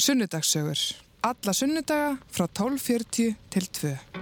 Sunnudagssögur. Alla sunnudaga frá 12.40 til 2.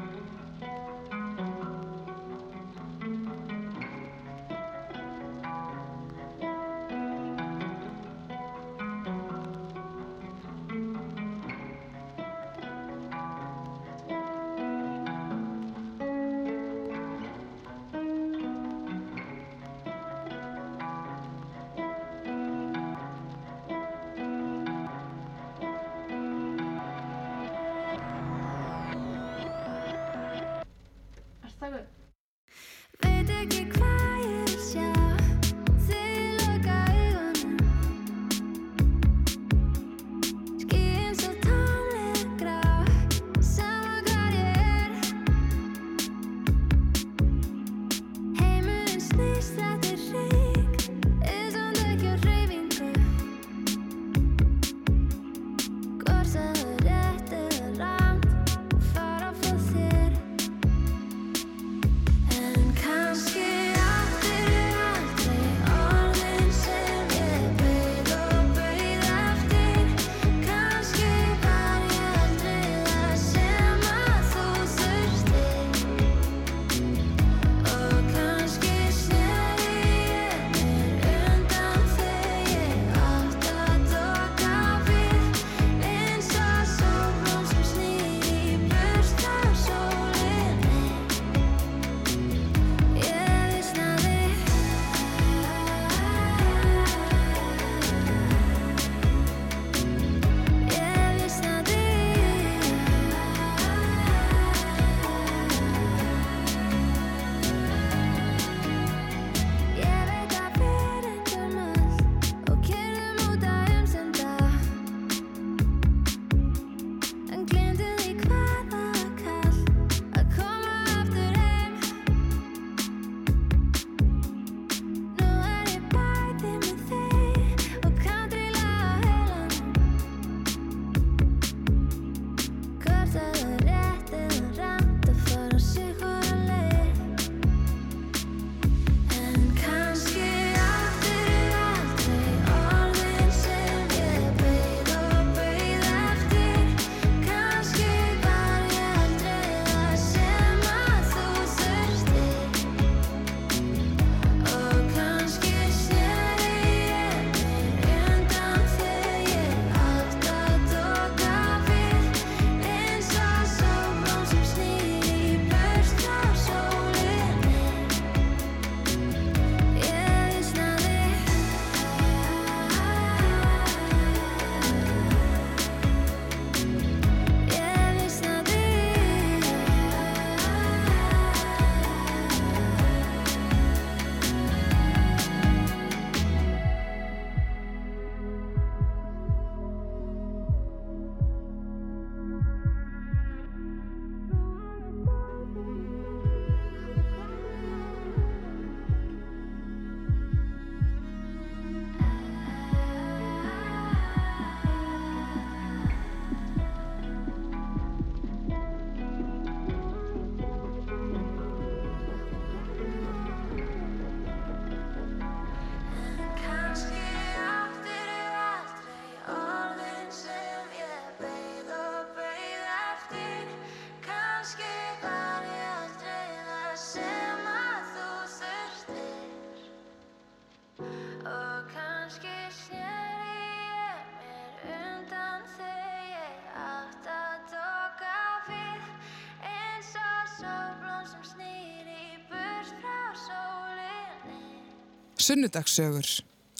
Sunnudagssögur.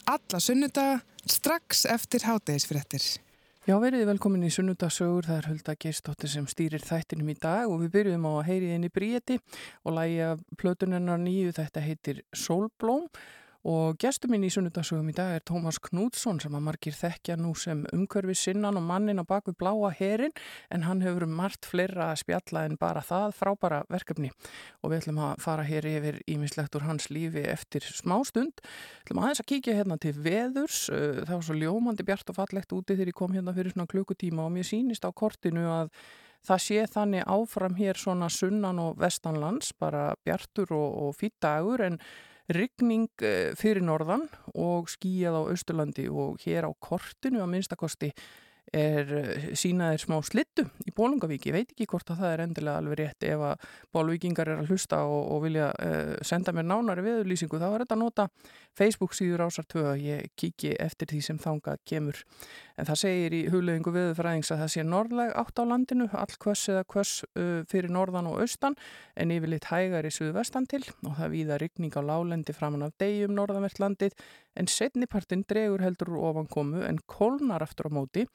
Alla sunnudaga strax eftir hátegisfréttir. Já, veriði velkomin í Sunnudasögur, það er Hulda Geistóttir sem stýrir þættinum í dag og við byrjuðum á að heyri henni Bríeti og lægja plötunennar nýju, þetta heitir Sólblóm Og gestur minn í sunnudasögum í dag er Tómas Knútsson sem að margir þekkja nú sem umhverfi sinnan og mannin á baku bláa herin en hann hefur margt fleira að spjalla en bara það frábara verkefni og við ætlum að fara hér yfir ímislegt úr hans lífi eftir smá stund. Við ætlum aðeins að kíkja hérna til veðurs, það var svo ljómandi bjart og fallegt úti þegar ég kom hérna fyrir svona klukkutíma og mér sýnist á kortinu að Það sé þannig áfram hér svona sunnan og vestanlands, bara bjartur og, og fýtt dagur en rigning fyrir norðan og skíjað á Östurlandi og hér á kortinu að minnstakosti er eh, sínaðir smá slittu í Bólungavík. Ég veit ekki hvort að það er endilega alveg rétt ef að bólvíkingar er að hlusta og, og vilja uh, senda mér nánari viðurlýsingu. Þá er þetta að nota Facebook síður ásar 2 að ég kíki eftir því sem þangað kemur. En það segir í hugleðingu viðurfræðings að það sé norðleg átt á landinu, all kvöss eða kvöss uh, fyrir norðan og austan en yfirleitt hægar í suðvestan til og það víða rigning á lálendi framan af degjum norðanvert landið en setnipartin dregur heldur úr ofankomu en kólnar aftur á móti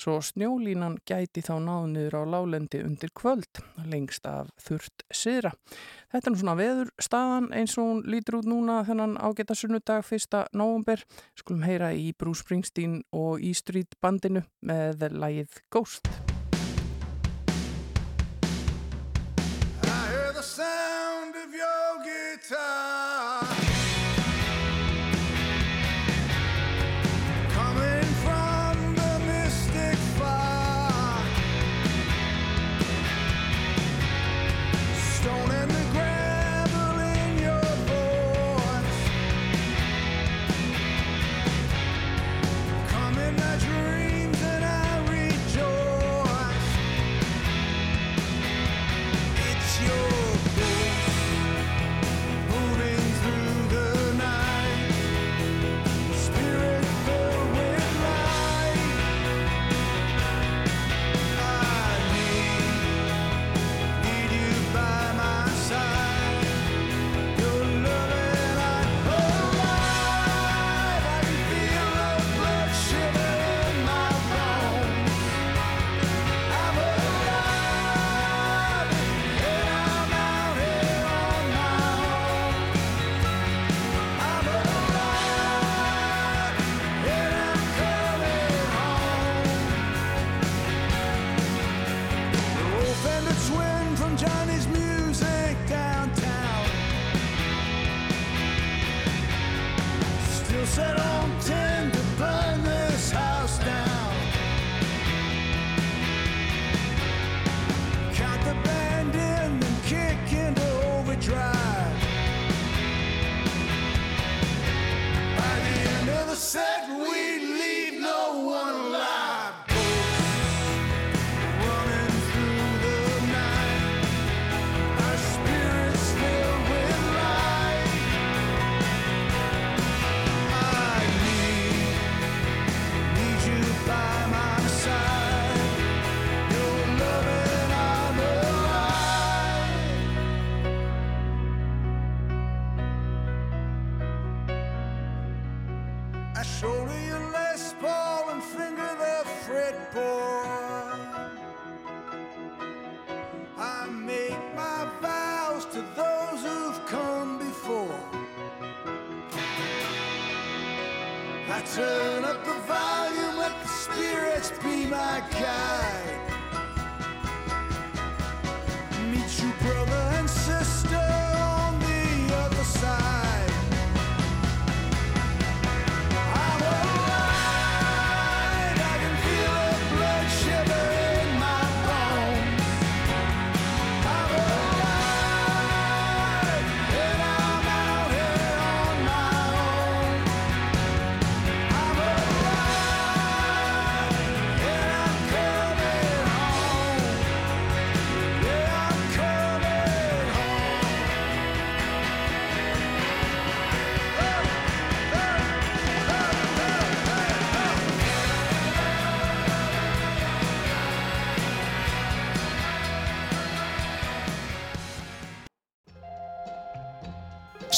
svo snjólínan gæti þá náðniður á lálendi undir kvöld lengst af þurft syðra. Þetta er svona veðurstaðan eins og hún lítur út núna þennan ágæta sunnudag 1. november. Skulum heyra í Bruce Springsteen og í Street bandinu með lægið Ghost.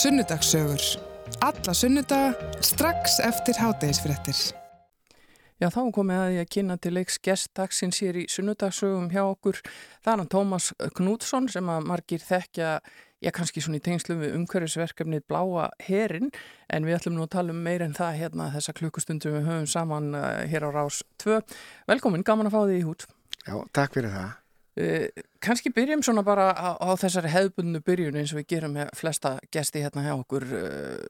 Sunnudagssögur. Alla sunnudaga strax eftir hátegisfréttir. Já, þá er komið að ég að kynna til leiks gestdagsins hér í sunnudagsögum hjá okkur. Það er hann Tómas Knútsson sem að margir þekkja, já kannski svona í tengslu við umhverfisverkefnið Bláa Herin, en við ætlum nú að tala um meir en það hérna þessa klukkustundum við höfum saman uh, hér á Rás 2. Velkomin, gaman að fá þig í hút. Já, takk fyrir það. Uh, kannski byrjum svona bara á, á þessari hefðbundnu byrjun eins og við gerum með flesta gesti hérna hjá okkur. Uh,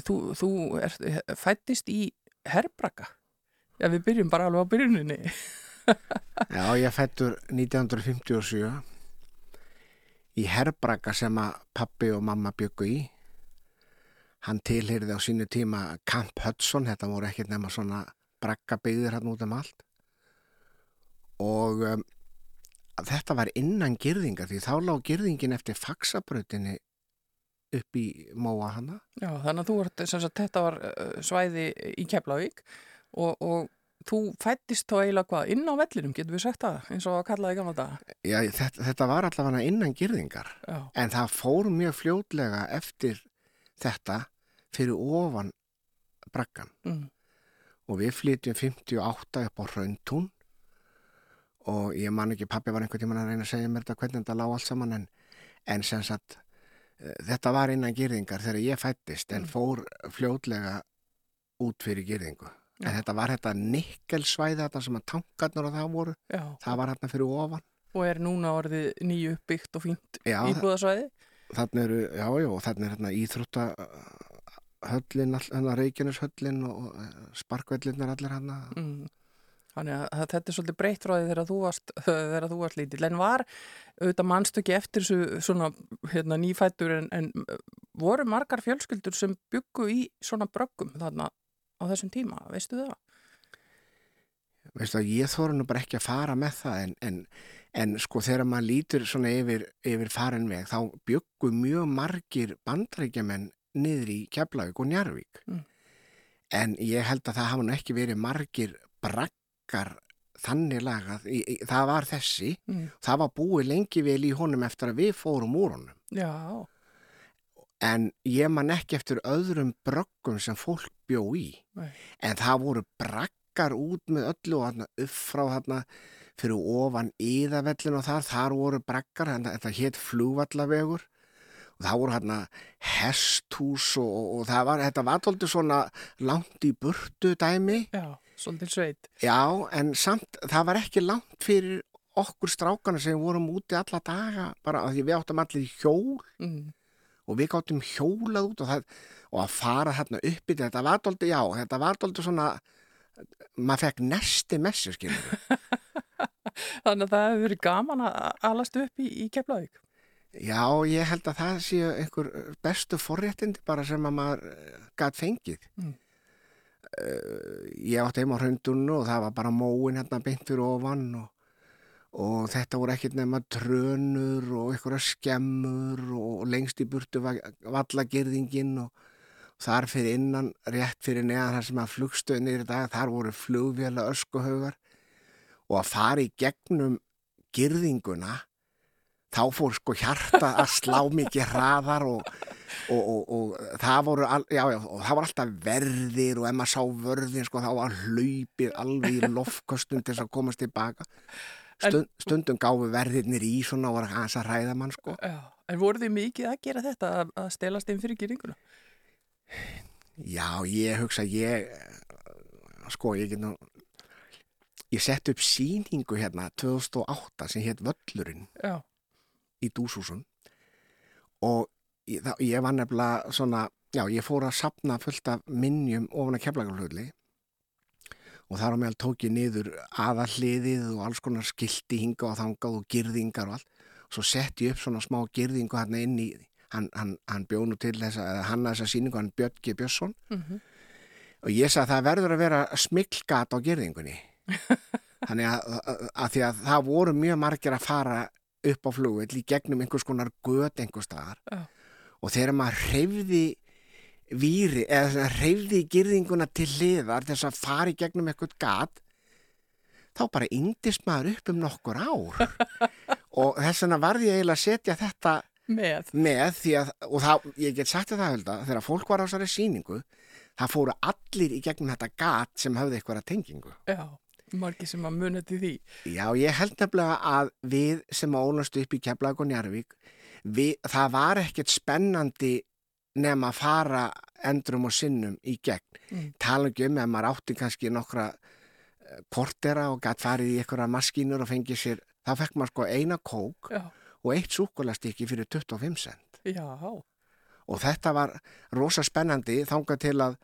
þú þú er, fættist í Herbraka. Já, við byrjum bara alveg á byrjuninni. Já, ég fættur 1957 í Herbraka sem að pappi og mamma byggu í. Hann tilhyrði á sínu tíma Camp Hudson, þetta voru ekkert nema svona brakka byggðir hann út um allt. og um, þetta var innan girðinga því þá lág girðingin eftir faxabrautinni upp í móa hana. Já, þannig að þú vart, sem sagt, þetta var svæði í Keflavík og, og þú fættist þá eiginlega hvað inn á vellinum, getur við sagt það, eins og að kalla það í gamla daga. Já, þetta, þetta var allavega innan girðingar Já, en það fór mjög fljótlega eftir þetta fyrir ofan brakkan mm, og við flytjum 58 upp á Hraundtún og ég man ekki, pappi var einhvern tímann að reyna að segja mér þetta hvernig þetta lág allt saman en, en sem sagt eh, þetta var innan girðingar þegar ég fættist en Mm. fór fljótlega út fyrir girðingu en Já. þetta var þetta nikkelsvæði þetta sem að tankarnir og það voru já, það var hérna fyrir ofan og er núna orðið nýju uppbyggt og fínt íbúðasvæði. þannig eru, já, já, og þannig er hérna íþrótta höllin, hérna Reykjaneshöllin og eh, sparkvellinnar allir hérna Mm. Þannig að þetta er svolítið breytt frá því þegar þú varst, þegar þú varst lítill. En var, auðvitað mannstu ekki eftir þessu svona hérna, nýfættur en, en voru margar fjölskyldur sem byggu í svona bröggum þarna á þessum tíma, veistu það? veistu að ég þóra nú bara ekki að fara með það en, en, en sko þegar maður lítur svona yfir, yfir farin veg þá byggu mjög margir bandrækjamenn niður í Keflavík og Njarvík Mm. en ég held að það hafa nú ekki verið margir brakkar þannig lagað, í, í, það var þessi. Mm. það var búið lengi vel í honum eftir að við fórum úr honum. Já, en ég man ekki eftir öðrum bröggum sem fólk bjó í. Nei. en það voru brakkar út með öllu og þarna upp frá þarna fyrir ofan íðavellin og þar, þar voru brakkar, þetta, hétt flugvallavegur. Og það voru hérna hesthús og, og, og það var, þetta var tóldi svona langt í burtu dæmi, já, svolítið sveit. já, en samt það var ekki langt fyrir okkur strákana sem vorum úti alla daga bara því við áttum allir hjól Mm. og við gáttum hjólað út og, það, og að fara þarna upp í þetta, var dóldi, já, þetta var dóldi svona maður fekk nesti messi, skilur við. Þannig að það hefur verið gaman að alast upp í, í Keflavík. Já, ég held að það séu einhver bestu forréttindi bara sem að maður gæt fengið. Mm. Ég átti heim á hrundunnu og það var bara móin hérna beint fyrir ofan og, og þetta voru ekkert nema trönur og einhverja skemmur og lengst í burtu var vallagirðingin og þar fyrir innan, rétt fyrir neðan þar sem að flugstöðnir í dag, þar voru flugvéla öskuhaugar og að fara í gegnum girðinguna þá fór sko hjarta að slá mikið hraðar og, og, og, og það voru al, já, já, og það var alltaf verðir og ef maður sá vörðin sko þá var hlaupið alveg í loftkostum til þess að komast tilbaka Stund, stundum gáfu verðirnir í svona og var aðeins að ræða mann sko Já. En voru þið mikið að gera þetta að, að stelast inn fyrir gýringuna? já ég hugsa ég sko ég get nú ég sett upp síningu hérna 2008 sem hétt Völlurinn Já. í dúshúsum og ég, það, ég var nefnilega svona, já, ég fór að sapna fullt af minnjum ofan að keflagarflöðli og þar á meðal tók ég niður aðalliðið og alls konar skilti hinga og þangað og girðingar og allt. Svo sett ég upp svona smá girðingu hann inn í, hann, hann, hann bjónu til þessa, hann að þessa síningu, hann Björn G. Björnsson. Mm og ég sagði að það verður að vera smikklgat á gerðingunni þannig að, að, að því að það voru mjög margir að fara upp á flugvill í gegnum einhvers konar göt einhvers staðar. Já. Og þegar maður hreyfði víri eða hreyfði gerðinguna til hliðar þess að fara í gegnum eitthvað gat þá bara yngdist maður upp um nokkur ár og þess vegna varði ég eiginlega að setja þetta Með. með að, og það, ég get sagt það hölda, þegar fólk var á þessari sýningu það fóru allir í gegnum þetta gat sem hafði eitthvað tengingu. Já. Margi sem að muna til því. Já, ég held nefnilega að við sem ólast upp í Keflag og Njarvík, við, það var ekkert spennandi nema að fara endrum og sinnum í gegn. Mm. Tala ekki um ef maður átti kannski nokkra eh, portera og gætt farið í einhverja maskínur og fengið sér, þá fekk maður sko eina kók Já. og eitt súkulastykki fyrir 25 cent. Já. og þetta var rosa spennandi þangað til að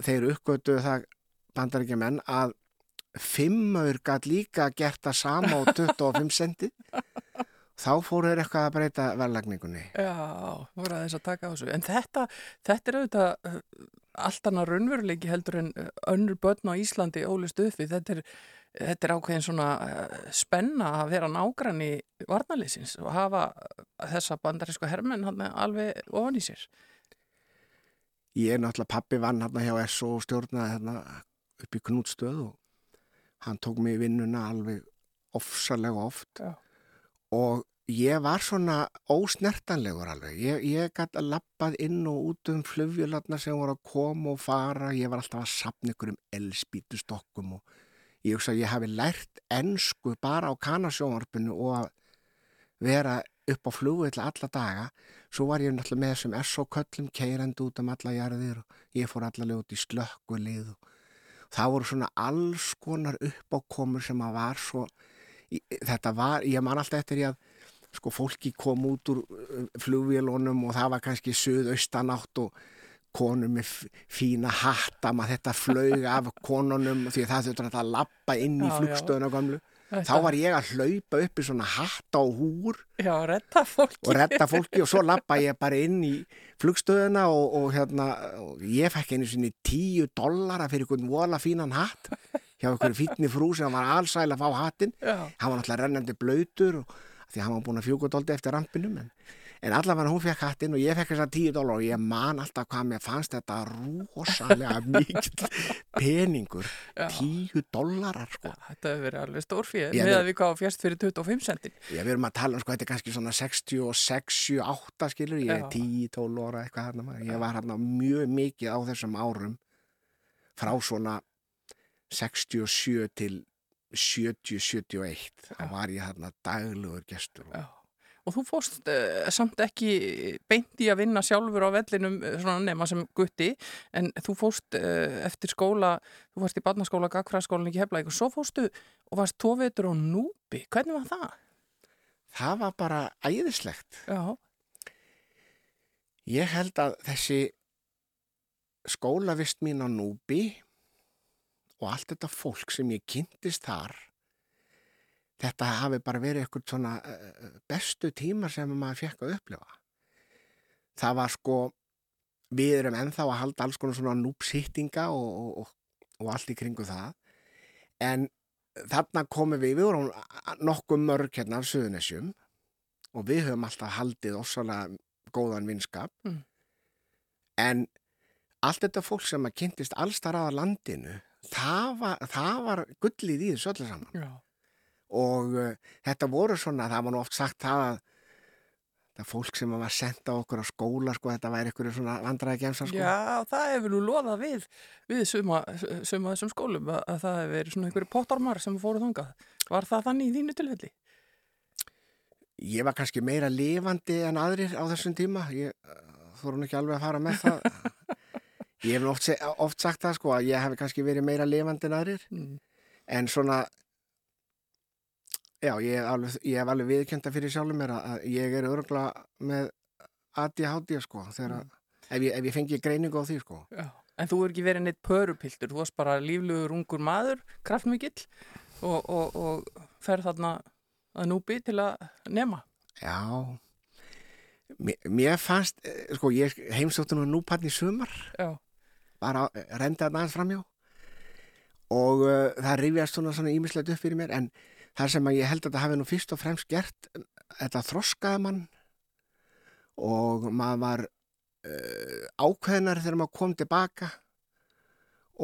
þeir uppgötu það bandaríkjumenn að fimmur gætt líka gert það sama á 25 centi þá fóru þeir eitthvað að breyta verðlagningunni Já, voru aðeins að taka á þessu. En þetta, þetta er auðvitað uh, allt annað raunveruleiki heldur en uh, önnur börn á Íslandi ólist uppi. Þetta er, þetta er ákveðin svona uh, spenna að vera nágranni varnalýsins og hafa þessa bandarísku hermenn alveg ofan í sér. Ég er náttúrulega pappi vann hérna hjá SO og stjórnaði hérna upp í knútstöð og hann tók mig í vinnuna alveg ofsalega oft Já. Og ég var svona ósnertanlegur alveg. Ég, ég gæti að lappað inn og út um flugvélarna sem voru að koma og fara. Ég var alltaf að sapna ykkur um elspítustokkum og ég hugsa að ég hafi lært ensku bara á kanasjónvarpinu og að vera upp á flugvill alla daga svo var ég náttúrulega með þessum SO-köllum keirandi út um alla jarðir og ég fór allavega út í slökkulið og það voru svona alls konar uppákomur sem að var svo þetta var, ég man alltaf eftir ég að sko fólki kom út úr uh, flugvélunum og það var kannski suðaustanátt og konur með fína hatta maður þetta flög af konunum því að það þurftur að lappa inn í flugstöðuna gamlu þá var ég að hlaupa upp í svona hatta og húr Já, retta og redda fólki og svo lappa ég bara inn í flugstöðuna og, og hérna og ég fekk einu sinni tíu dollara fyrir einhvern vola fínan hatt hjá einhverju fínni frú sem var allsæl að fá hattinn Já, hann var náttúrulega rennandi blöytur og því hann var búin að fjúka dóldi eftir rampinum en, en allavega hún fekk hattinn og ég fekk þess að tíu dólar og ég man alltaf hvað mér fannst þetta rosalega mikill peningur Já. tíu dólarar sko þetta hefur verið alveg stórfíð með að við gáum fjast fyrir 25 centin. Já, við erum að tala um sko, þetta er kannski svona 66, 78 skilur, ég er Já. 10, 12 ára eitthvað hérna, ég var hérna mjög mikið á þessum árum frá svona 67 til 70, 71, þá var ég hérna daglegur gestur og Já. Og þú fórst uh, samt ekki beint í að vinna sjálfur á vellinum eh, svona nema sem gutti, en þú fórst uh, eftir skóla, þú fórst í barnaskóla, gagfræðskólan ekki hefla og svo fórstu og varst tóveitur á núbi. Hvernig var það? það var bara æðislegt. Já, Ég held að þessi skólavist mín á Núbi og allt þetta fólk sem ég kynntist þar þetta hafi bara verið eitthvað svona uh, bestu tímar sem maður fekk að upplifa. Það var sko, við erum ennþá að halda alls konar svona núpsýttinga og, og, og, og allt í kringu það. En þarna komum við, við vorum nokkuð mörg hérna af Suðunesjum og við höfum alltaf haldið ossalega góðan vinskap. Mm. En allt þetta fólk sem að kynntist allstar aða landinu, það var, það var gullið í þessu öllu saman já, og uh, þetta voru svona, það var nú oft sagt það að það fólk sem var sendt á okkur á skóla sko, þetta væri ykkur svona vandræði gemsa sko. já, það hefur nú loðað við, við suma, suma þessum skólum að, að það hefur verið svona einhverju pottormar sem fóru þangað. Var það þannig í þínu tilfelli? Ég var kannski meira lifandi en aðrir á þessum tíma, ég uh, þóru nú ekki alveg að fara með það. Ég hef oft, oft sagt það sko að ég hef kannski verið meira lifandi en aðrir Mm. en svona já, ég hef alveg, alveg viðkjönda fyrir sjálfum mér að, ég er örgla með ADHD sko þegar að ef ég, ef ég fengi greiningu á því sko Já. En þú er ekki verið neitt pörupiltur, þú varst bara líflugur ungur maður, kraftmikill og, og, og ferð þarna að núbi til að nema. Já Mér, mér fannst, eh, sko ég heimsóttu nú núpann í sumar Já, bara renda þetta aðeins framjá og uh, það rifjast svona ímislegt upp fyrir mér en það sem ég held að þetta hafi nú fyrst og fremst gert þetta þroskaði mann. Og maður var uh, ákveðnar þegar maður kom tilbaka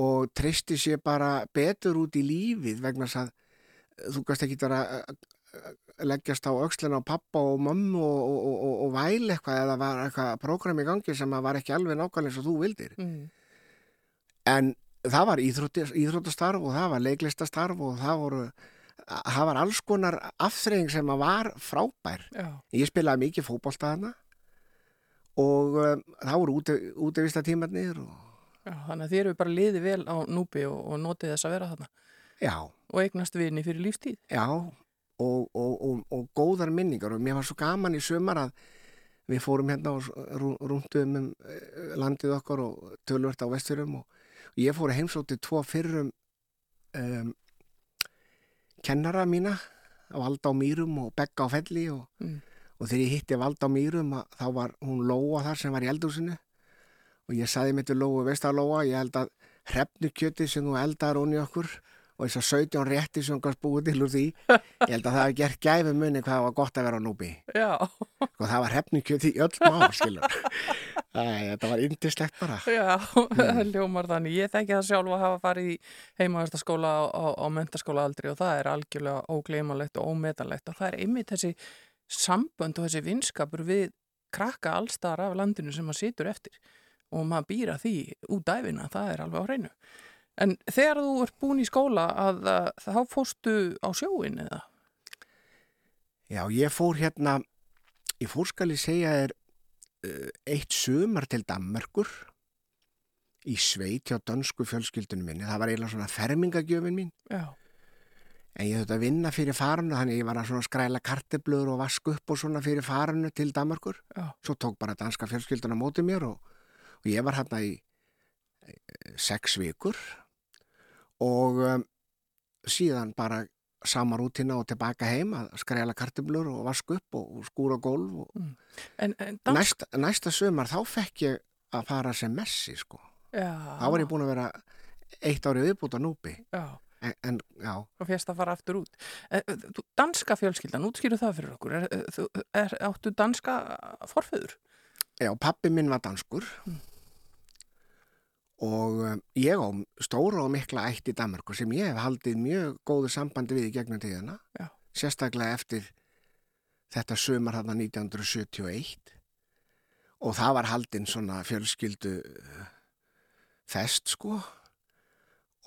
og treysti sér bara betur út í lífið vegna þess að eh, þú gast ekki vera að leggjast á öxlina á pappa og mömmu og, og, og, og, væl eitthvað eða var eitthvað prógram í gangi sem var ekki alveg nákvæmlega eins og þú vildir. Mm. En það var íþróttastarf og það var leiklistastarf og það voru það var alls konar afþreying sem var frábær. Já, ég spilaði mikið fótboltaðana og um, það voru úti, útivista tímarnir og þannig að þér eru bara liðið vel á núbi og, og notið þess að vera þarna. Já, og eignast vini fyrir lífstíð. já og, og, og, og góðar minningar og mér var svo gaman í sömar að við fórum hérna og rú, rúndum um eh, landið okkar og tölvört á vesturum og, og ég fór að heimsóti tvo fyrrum um, kennara mína á Valda á Mýrum og Begga á Felli og, Mm. og þegar ég hitti Valda á Mýrum að, þá var hún Lóa þar sem var í eldhúsinu og ég saði mitt við Lóa, veist að Lóa, ég held að hrefnukjötið sem þú eldar onni okkur og þess að 17 rétti sem kannski búið til úr því. Ég held að það hefði gert gæfi munni hvað var gott að vera á núbi og það var hefningjöð í öll mál skilur. Æ, þetta var yndislegt bara. Já, það ljómar þannig. Ég þekki það sjálf að hafa farið í á, á mentaskóla aldrei og það er algjörlega ógleymanlegt og ómetanlegt. Og það er einmitt þessi sambönd og þessi vinskapur við krakka allstar af landinu sem maður situr eftir. Og maður býra því út dæfina, það er alveg á hreinu. En þegar þú ert búin í skóla að, að þá fórstu á sjóin eða? Já, ég fór hérna ég fór skal ég segja þér uh, eitt sumar til Danmerkur í sveit hjá dönsku fjölskyldunum minni. Það var eiginlega svona fermingagjöfin mín. Já, en ég þurfti að vinna fyrir farinu þannig ég var að skræla karteblur og vask upp og svona fyrir farinu til Danmerkur. Já, svo tók bara danska fjölskylduna á móti mér og, og ég var hérna í eh, sex vikur og um, síðan bara sama rútina og tilbaka heim að skræla karteblur og vask upp og, skúra gólf og en, en dans... næsta, næsta sömar þá fekk ég að fara sem messi sko. Já, þá var ég búin að vera eitt ári viðbútt á núpi. En, en já, og férst að fara aftur út. Eh, eh, þú- Danska fjölskyldan, útskýru það fyrir okkur. Er, þú- er, áttu danska forföður? já pappi minn var danskur og um, ég á stóra og mikla ætt í Danmarku sem ég hef haldið mjög góðu sambandi við í gegnum tíðina. Já. sérstaklega eftir þetta sömar hann 1971 og það var haldinn svona fjölskyldu uh, fest sko.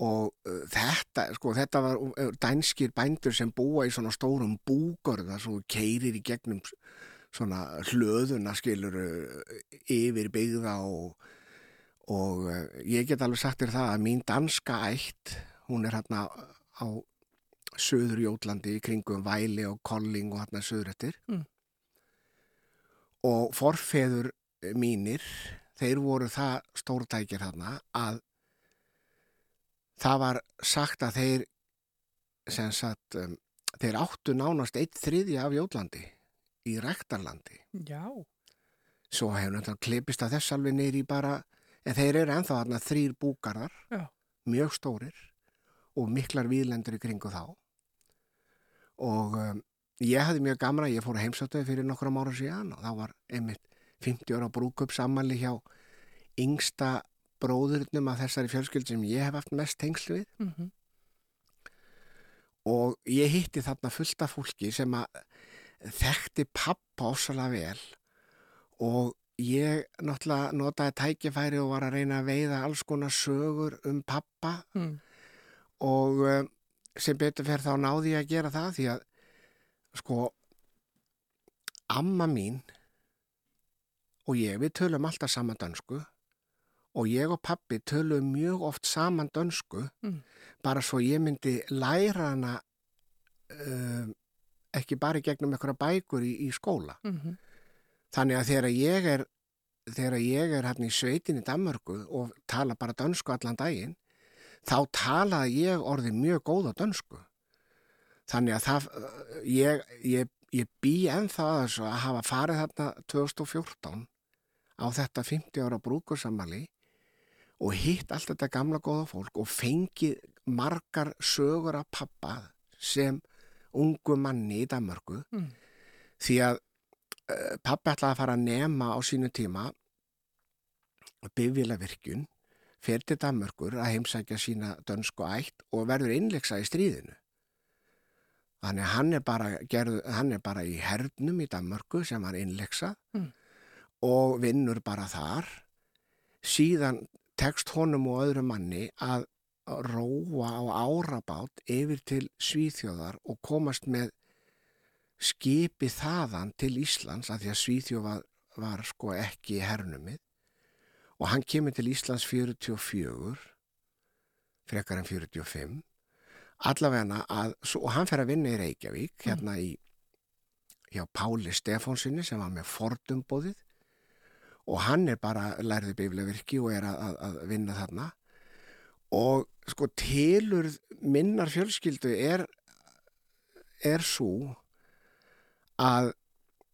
Og uh, þetta sko þetta var dænskir bændur sem búa í svona stórum búgörða svo keirir í gegnum svona hlöðuna skilur yfir byggða og og uh, ég get alveg sagt þér það að mín danska ætt hún er hérna á söður Jótlandi í kringum Væli og Kolling og hérna söður eftir Mm. og forfeður mínir þeir voru það stórtækir hérna að það var sagt að þeir sem sagt um, þeir áttu nánast eitt þriðja af Jótlandi í rektarlandi Já. svo hefur náttúrulega klipist að þess alveg neyri bara en þeir eru ennþá þarna þrýr búkarðar Já. mjög stórir og miklar víðlendur í kringu þá. Og um, ég hafði mjög gamra ég fór að heimsáttuði fyrir nokkrum ára síðan og þá var einmitt 50 ára brúkup sammali hjá yngsta bróðurnum af þessari fjölskyld sem ég hef haft mest tengsl við. Mm og ég hitti þarna fullt af fólki sem að þekkti pappa ósalega vel og ég náttúrulega notaði tækifæri og var að reyna að veiða alls konar sögur um pappa Mm. og um, sem betur fyrir þá náði ég að gera það því að sko amma mín og ég við tölum alltaf saman dönsku og ég og pappi tölum mjög oft saman dönsku Mm. bara svo ég myndi læra hana um, ekki bara gegnum einhverja bækur í, í skóla Mm Þannig að þegar ég er, þegar ég er hérna í sveitin í Danmörku og tala bara dönsku allan daginn, þá talaði ég orðið mjög góða dönsku. Þannig að það, ég, ég, ég bý ennþá að þessu að hafa farið þarna 2014 á þetta 50 ára brúkursamali og hitt allt þetta gamla góða fólk og fengið margar sögur af pappa sem ungu manni í Danmörku Mm. því að pappi ætlaði að fara að nema á sínu tíma bifvélavirkjun fer til Danmörkur að heimsækja sína dönsku ætt og verður innleiksa í stríðinu. Þannig hann er bara, gerð, hann er bara í hernum í Danmörku sem var innleiksa Mm. og vinnur bara þar. Síðan tekst honum og öðru manni að róa á árabát yfir til Svíþjóðar og komast með skipi þaðan til Íslands að því að Svíþjóð var, var sko ekki í hernumið. Og hann kemur til Íslands 44 frekar en 45 allavegna að og hann fer að vinna í Reykjavík hérna í hjá Páli Stefánsinni sem var með fordumbóðið og hann er bara lærði biflevirki og er að, að, að vinna þarna. Og sko tilur minnar fjölskyldu er er svo að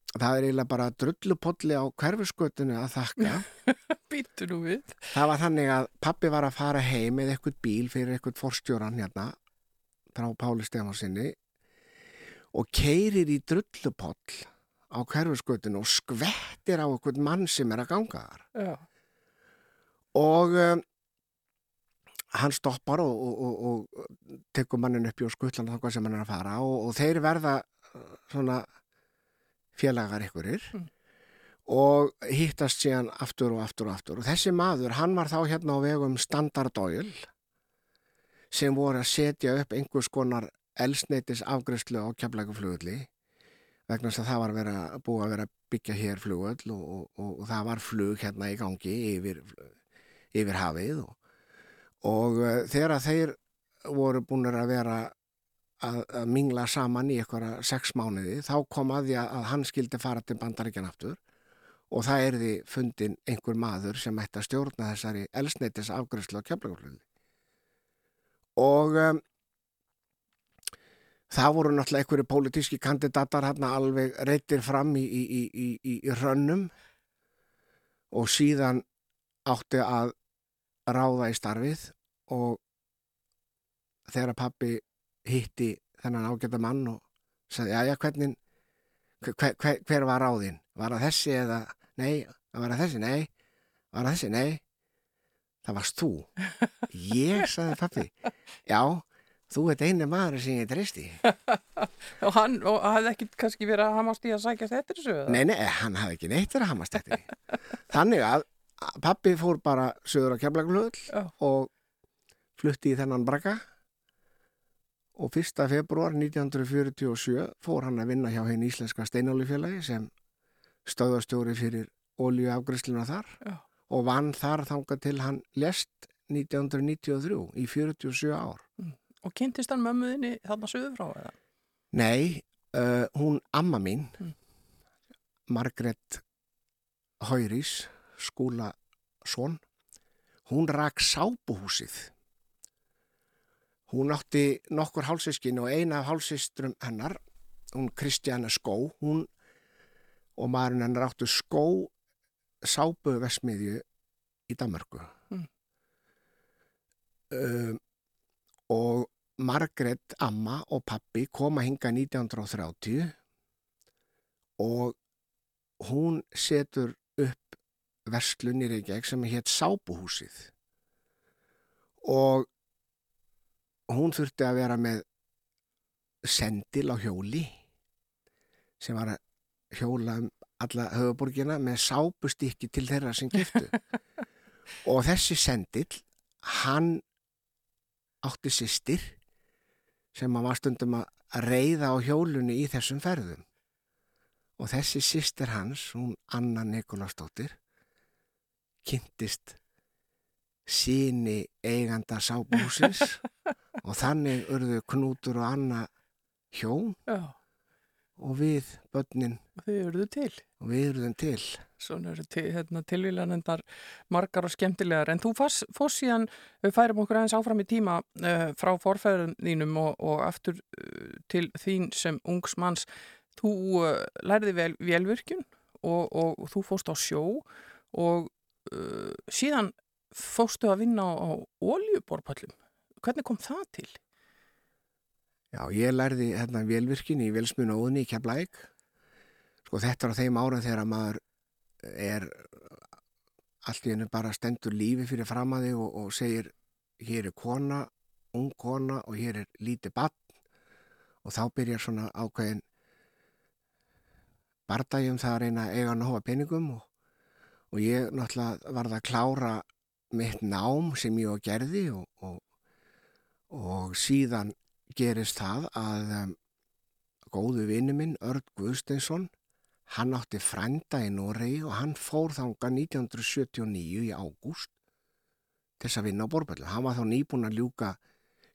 það er eiginlega bara drullupolli á hverfiskötunni að þakka Býttu nú við. það var þannig að pappi var að fara heim með eitthvað bíl fyrir eitthvað forstjóran hérna frá Páli Stefansinni og keirir í drullupoll á hverfisgötun og skvettir á einhvern mann sem er að ganga þar Já. og um, hann stoppar og, og, og, og tekur mannin upp í og skuttlan þangað sem hann er að fara og, og þeir verða uh, svona félagar ykkurir Mm. og hittast síðan aftur og aftur og aftur og þessi maður, hann var þá hérna á vegum Standard Oil sem voru að setja upp einhvers konar elsneitis afgræslu á keflækuflugulli vegna þess að það var vera, búið að vera byggja hér flugull og, og, og, og það var flug hérna í gangi yfir, yfir hafið og, og uh, þegar þeir voru búin að vera að, að mingla saman í eitthvað sex mánuði þá kom að því að, hann skildi fara til bandaríkjan aftur og það er því fundin einhver maður sem ætti að stjórna þessari elsneitis afgræslu á keflækuflugulli og um, það voru náttúrulega einhverju pólitíski kandidatar hérna alveg reytir fram í, í, í, í rönnum og síðan átti að ráða í starfið og þegar pappi hitti þennan ágæta mann og sagði, já, já, hvernig hver, hver, hver var ráðinn? Var það þessi eða, nei, var það þessi, nei, var það þessi, nei, það varst þú. Ég, sagði pappi, já, þú ert einu maður sem ég treysti. Og hann og hafði ekki kannski verið að hamast í að sækjast eftir þessu? Nei, nei, hann hafði ekki neitt verið að hamast þetta. Þannig að pappi fór bara sögur á Já. keflaglull og flutti í þennan braka og 1. februar 1947 fór hann að vinna hjá henni íslenska steinálufélagi sem stöðastjóri fyrir oljuafgriðsluna þar Já. og vann þar þangað til hann lest 1993 í 47 ár. Og kynntist hann mömmuðinni þarna söðu frá eða? Nei, uh, hún amma mín, Mm. Margrét Haurís, skúla son, hún rak sápuhúsið. Hún átti nokkur hálsiskin og eina af hálsistrum hennar, hún Kristjana Skó, hún og maðurinn hennar áttu Skó sápuversmiðju í Danmarku. Mm. Um, og Margrét, amma og pappi koma hinga 1930 og hún setur upp verslun í Reykjavík sem hétt Sápuhúsið og hún þurfti að vera með sendil á hjóli sem var að hjóla um alla höfuborgina með sápustykki til þeirra sem giftu. Og þessi sendil hann átti sýstir sem að var stundum að reyða á hjólunni í þessum ferðum. Og þessi sýstir hans, hún Anna Nikolásdóttir kynntist síni eiganda sábúsins og þannig urðu Knútur og Anna hjón Já, og við börnin og þau eruðu til. og við urðum til Svona eru til, hérna, tilvílanendar margar og skemmtilegar. En þú fórst fórst síðan, við færum okkur aðeins áfram í tíma uh, frá forfæðum þínum og, og aftur uh, til þín sem ungs manns. Þú uh, lærði vel velvirkjun og, og, þú fórst á sjó og uh, síðan fórstu að vinna á, á oljuborpallum. Hvernig kom það til? Já, ég lærði hérna velvirkin í velsmjön og óðni í Keflæk. Sko þetta er á þeim ára þegar maður er allt í hennu bara stendur lífi fyrir framaði og, og segir hér er kona, ung kona og hér er lítið barn og þá byrjar svona ákveðin bardagi um það að reyna að eiga nóga peningum og, og ég náttúrulega varð að klára mitt nám sem ég og gerði og, og, og síðan gerist það að um, góðu vinnu minn, Örd Guðsteinsson, hann átti frænda í Noregi og hann fór þanga 1979 í ágúst til þess að vinna á borbellu. Hann var þá nýbúin að ljúka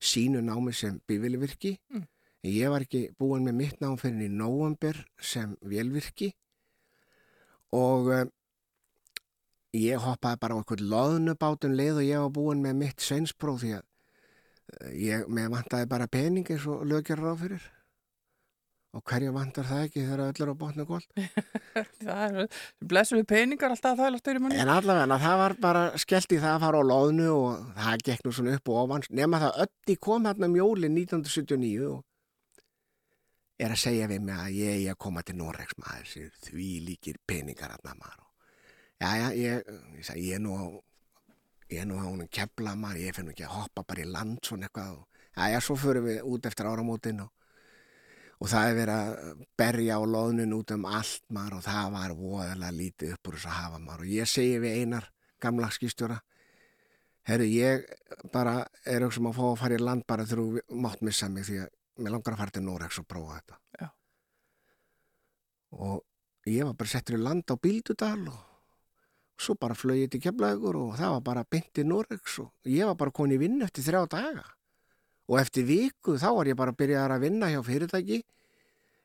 sínu námi sem bifilvirki. Mm. Ég var ekki búin með mitt nám fyrir í nóvember sem velvirki og um, ég hoppaði bara á eitthvað loðnubátun leið og ég var búin með mitt sveinspróf því að ég, mér vantaði bara pening eins og lögjur ráð fyrir. Og hverju vantar það ekki þegar öll er á botni góld Það er blessu við peningar alltaf það er alltaf manni. en allavega það var bara skellt í það að fara á loðnu og það gekk nú svona upp og ofan. Nema það öll kom hérna jólin 1979 og er að segja við mig að ég er að koma til Norex maður því líkir peningar hérna maður. Já já ég, ég, ég er nú á ég er nú á hún kepla maður ég finn ekki að hoppa bara í land svona eitthvað og já já svo förum við út eftir áramótin og og það er verið að berja á loðnun út um allt maður og það var voðalega lítið upp úr þess að hafa maður og ég segi við einar gamla skýstjóra herru ég bara er auksum að fá að fara í land bara þú mátt missa mig því að mér langar að fara til Norex og prófa þetta Já. og ég var bara settur í land á Bíldudal og svo bara flög ég til Keflavíkur og það var bara beint í Norex og ég var bara komin í vinnu eftir þrjá daga og eftir viku þá var ég bara að byrja að vinna hjá fyrirtæki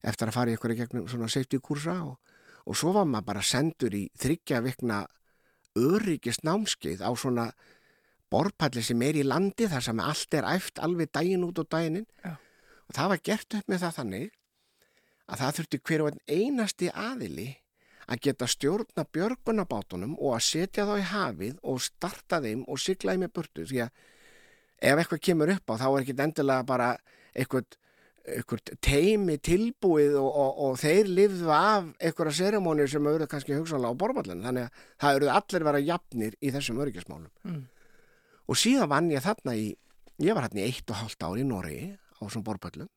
eftir að fara í ykkur í gegnum svona safety kursa og, og svo var maður bara sendur í þryggja vikna öryggist námskeið á svona borpalli sem er í landi þar sem allt er æft alveg daginn út og daginn inn Já. og það var gert upp með það þannig að það þurfti hver og einn einasti aðili að geta stjórna björgunabátunum og að setja þá í hafið og starta þeim og sigla þeim í burtu. Því að ef eitthvað kemur upp á þá er ekki endilega bara eitthvað, eitthvað teimi tilbúið og, og, og þeir lifðu af eitthvað seremónir sem eru kannski hugsanlega á borfallinu þannig að það eru allir vera jafnir í þessum öryggismálum. Mm. og síðan vann ég þarna í ég var þarna í eitt og hálft ár í Noregi á þessum borfallum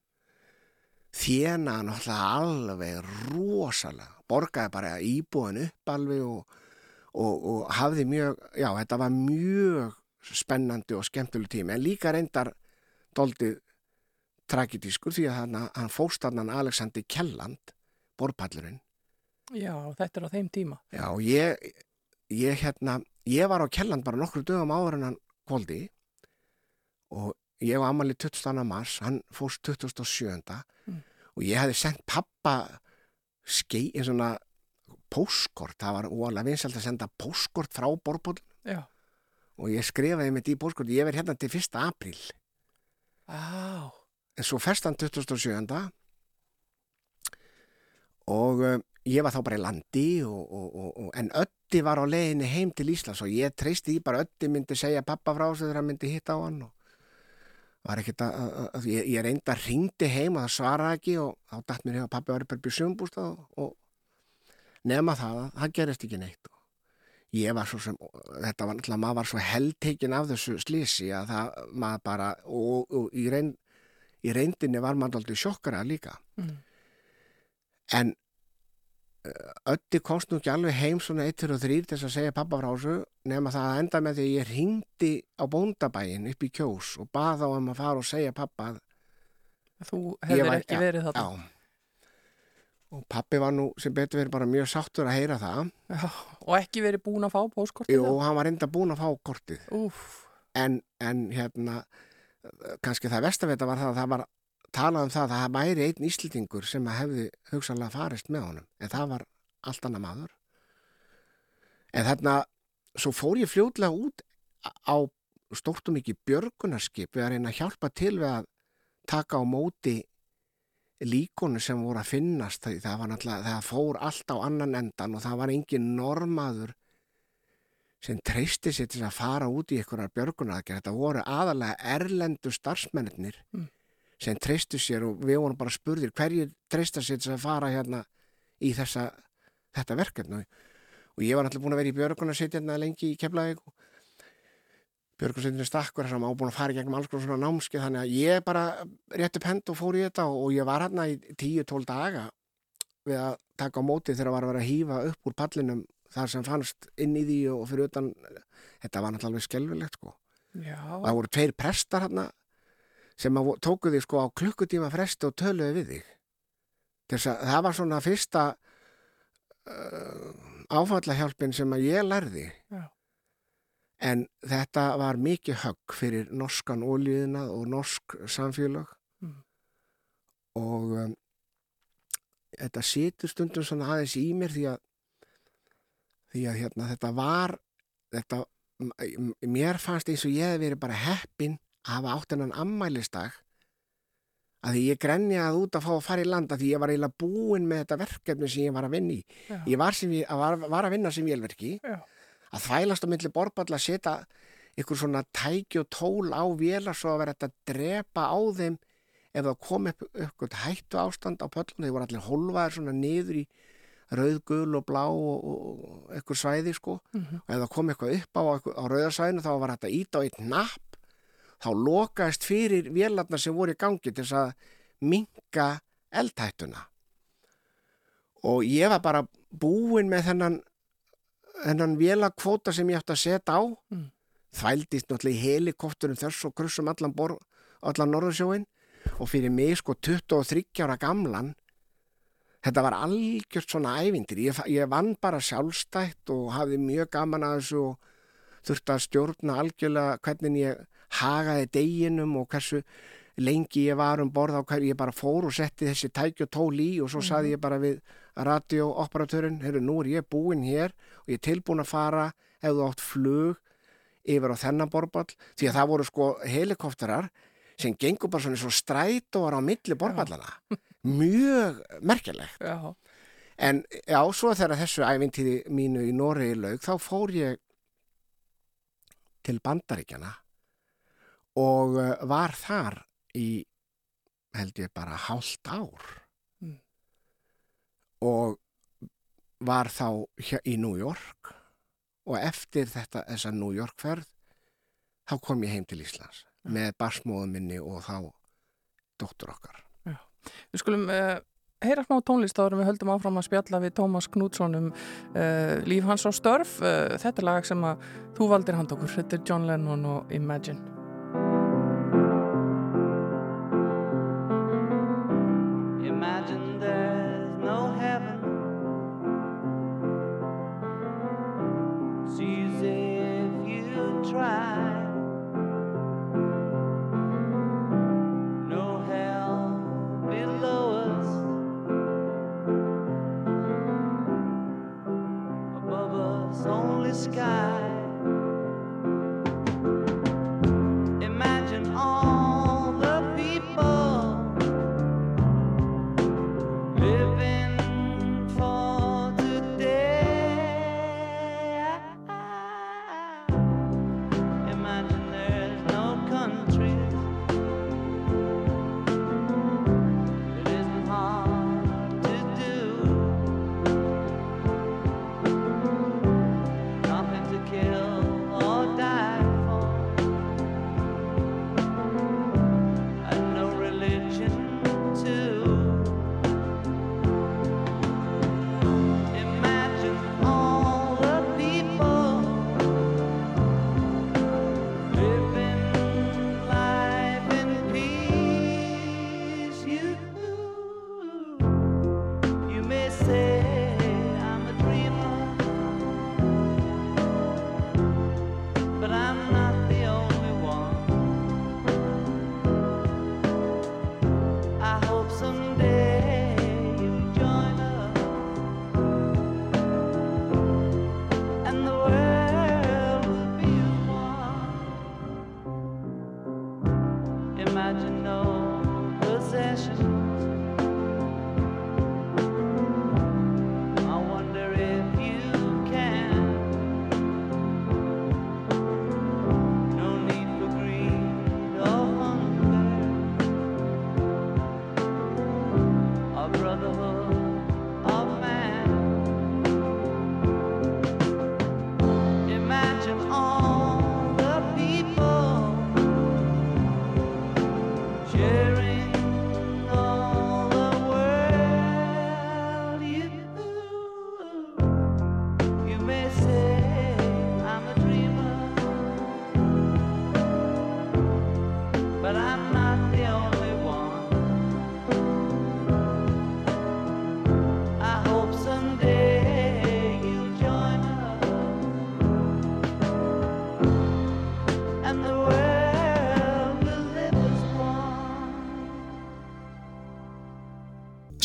þjena náttúrulega alveg rosalega. Borgaði bara íbúin upp alveg og, og, og hafði mjög, já þetta var mjög spennandi og skemmtuleg tími. En líka reyndar doldið tragedískur því að hann, hann fóst hann Alexander Kjelland borpallurinn. Já, þetta er á þeim tíma. já ég, ég hérna ég var á Kjelland bara nokkru dögum áður en hann kvóldi og ég var ammali 22. mars hann fóst 27. Mm. og ég hefði sendt pappa skei, einn svona póskort, það var óalega vinsælt að senda póskort frá Já. og ég skrifaði mitt í póskort ég verð hérna til 1. apríl Á, en svo fest hann 27. og uh, ég var þá bara í landi og, og, og, en Öddi var á leiðinni heim til Íslands og ég treysti í bara Öddi myndi segja pappa frá sig þegar hann myndi hitta á hann og var ekkert að, að, að ég, ég reynda að ringdi heim og það svaraði ekki og þá dætt mér að pappi var bara byrjum sjömbústað og, og nema það að það gerist ekki neitt og ég var svo sem, þetta var náttúrulega maður var svo heldtekinn af þessu slísi að það maður bara og, og í, reyn, í reyndinni var maður aldrei sjokkara líka mm. en Öddi komst nú ekki alveg heim svona 1 og 3 til þess að segja pappa frá þessu nema það að enda með því að ég ringdi á bóndabæin upp í kjós og bað á um að fara og segja pappa að þú hefur ekki já, verið já. Og pappi var nú sem betur verið bara mjög sáttur að heyra það. Já. Og ekki verið búin að fá póskortið Jú, hann var enda búin að fá kortið. En, en hérna, kannski það vestavita var það að það var talað um það að það væri einn íslendingur sem hefði hugsanlega farist með honum. En það var allt annað maður. En þarna, svo fór ég fljótlega út á stórt og mikið björgunarskip við að reyna að hjálpa til við að taka á móti líkonu sem voru að finnast það var náttúrulega, það fór allt á annan endan og það var engin normaður sem treysti sér til að fara út í einhverjar björgunaraðgerð. Þetta voru aðalega erlendu starfsmennir Mm. Sem treystu sér og við vorum bara spurðir hverju treysta sér til að fara hérna í þessa, þetta verkefni. Og ég var náttúrulega búin að vera í björgunarsitjarna lengi í Keflavík og björgunarsitjarna stakkur sem á búin að fara gegnum alls konar svona námskeið þannig að ég bara rétt upp hend og fór í þetta og ég var hérna í 10-12 daga við að taka á móti þegar var að vera að hýfa upp úr pallinum þar sem fannst inn í því og fyrir utan þetta var náttúrulega alveg skelfilegt sko það voru tveir prestar hérna sem að vo- tóku þig sko á klukkutíma fresti og töluði við þig þess að það var svona fyrsta uh, áfallahjálpin sem að ég lærði Já. en þetta var mikið högg fyrir norskan ólíðina og norsk samfélag Mm. og um, þetta situr stundum svona aðeins í mér því að því að hérna þetta var þetta, mér fannst eins og ég hef verið bara heppin hafa átt hennan ammælistag að því ég grenjaði út að fá að fara í landa því ég var eiginlega búinn með þetta verkefni sem ég var að vinna í. Já. Ég var, ég- var, var að vinna sem vélverki að þvælast á milli borballa að setja ykkur svona tæki og tól á vélar svo að vera þetta að drepa á þeim ef það kom upp eitthvað hættu ástand á pöllunum, þeir voru allir hólfaðir svona niður í rauð, gul og blá og, og eitthvað svæði sko Mhm. og ef það kom eitthvað upp á, á rauðarsvæðinu þá var þetta ít á einn napp þá lokaðist fyrir vélarnar sem voru í gangi til þess að minka eldhættuna. Og ég var bara búinn með þennan þennan vélakvóta sem ég átti að setja á. Mm. þvældist náttúrulega í helikopterum þess og krussum allan, bor, allan norðursjóin og fyrir mig sko 23 ára gamlan þetta var algjört svona ævindir ég, ég vann bara sjálfstætt og hafði mjög gaman að þessu og þurfti að stjórna algjörlega hvernig ég hagaði deginum og hversu lengi ég var um borð á hverju ég bara fór og setti þessi tæki og tól í og svo saði ég bara við radiooperatörin, heyrðu nú er ég búinn hér og ég er tilbúin að fara ef þú átt flug yfir á þennan borball því að það voru sko helikopterar sem gengur bara svona svo strætóar á milli borballana mjög merkilegt. Já. en já, svo þegar þessu æfintíði mínu í Noregi laug þá fór ég til Bandaríkjana og uh, var þar í held ég bara hálft ár Mm. og var þá í New York og eftir þetta þessa New York ferð þá kom ég heim til Íslands með barsmóðum minni og þá dóttur okkar Við skulum uh, heyra smá tónlist en við höldum áfram að spjalla við Tómas Knútsson um uh, líf hans á störf. Uh, þetta lag sem að þú valdir hand okkur. Þetta er John Lennon og. Imagine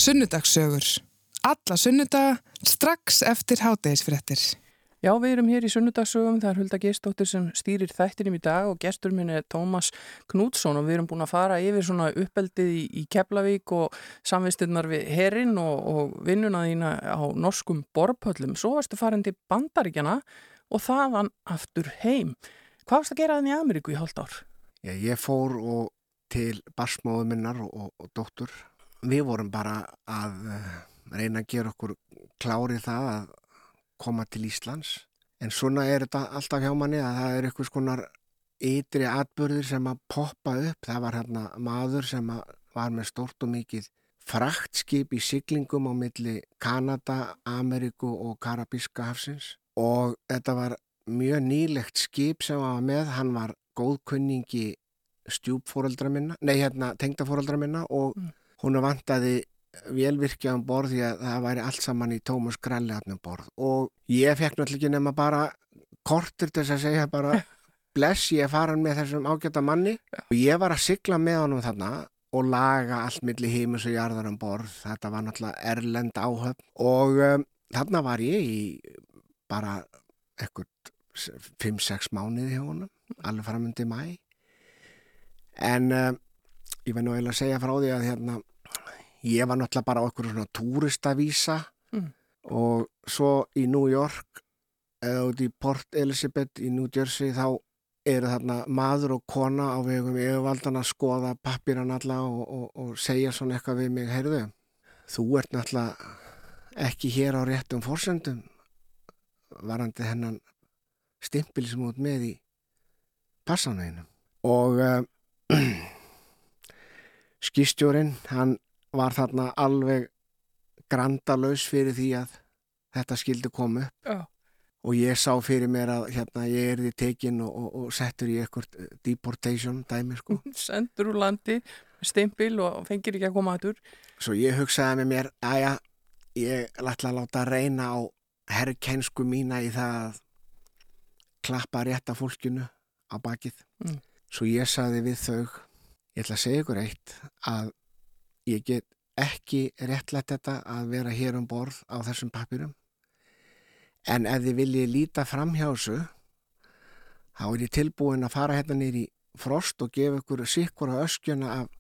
Sunnudagssögur. Alla sunnudaga strax eftir hátegisfréttir. Já, við erum hér í sunnudagsögum, það er Hulda Geistóttir sem stýrir þættinum í dag og gestur minn er Tómas Knútsson og við erum búin að fara yfir svona uppeldið í, í Keflavík og samvistinnar við herrin og, og vinnuna þína á norskum borpöllum. Svo varstu farin til Bandaríkjana og þaðan aftur heim. Hvað varst að gera þannig í Ameríku í hálft ár? Já, ég fór og til barsmáðu minnar og, og, og dóttur. Við vorum bara að uh, reyna að gera okkur klári það að koma til Íslands. En svona er þetta alltaf hjá manni að það er eitthvað skonar ytri atbyrðir sem að poppa upp. Það var hérna maður sem var með stort og mikið fraktskip í siglingum á milli Kanada, Ameríku og Karabíska hafsins. Og þetta var mjög nýlegt skip sem var með. Hann var góðkunningi stjúpfóreldra minna, nei hérna tengdafóreldra minna og Mm. Hún vantaði velvirkja um borð því að það væri allt saman í Tómas Gralli hann um borð. Og ég fekk náttúrulega ekki nema bara kortur til þess að segja bara bless ég er farin með þessum ágæta manni. Og ég var að sigla með honum þarna og laga allt milli heimus og jarðar um borð. Þetta var náttúrulega erlend áhöfn. Og um, þarna var ég í bara ekkert 5-6 mánuði hjá honum alveg framöndi mæ en um, ég verð nú eiginlega að segja frá því að hérna ég var náttúrulega bara okkur svona túristavísa Mm. og svo í New York eða út í Port Elizabeth í New Jersey þá eru þarna maður og kona á vegum yfirvaldan að skoða pappiran alla og, og, og segja svona eitthvað við mig, heyrðu þú ert náttúrulega ekki hér á réttum forsendum varandi hennan stimpil sem út með í passanveginum og uh, skýstjórin hann var þarna alveg grandalaus fyrir því að þetta skildi koma upp Já. og ég sá fyrir mér að hérna ég er því tekin og, og, og settur í eitthvað deportation dæmi sko Sendur úr landi, stimpil og fengir ekki að koma aður. svo ég hugsaði með mér aðja, ég ætla að láta reyna á herrkensku mína í það að klappa rétta fólkinu á bakið Mm. svo ég saði við þau ég ætla að segja ykkur eitt að ég get ekki réttlætt þetta að vera hér um borð á þessum pappirum en ef þið viljið líta fram hjá þessu þá er ég tilbúin að fara hérna nýr í frost og gefa ykkur sikkur á öskjuna af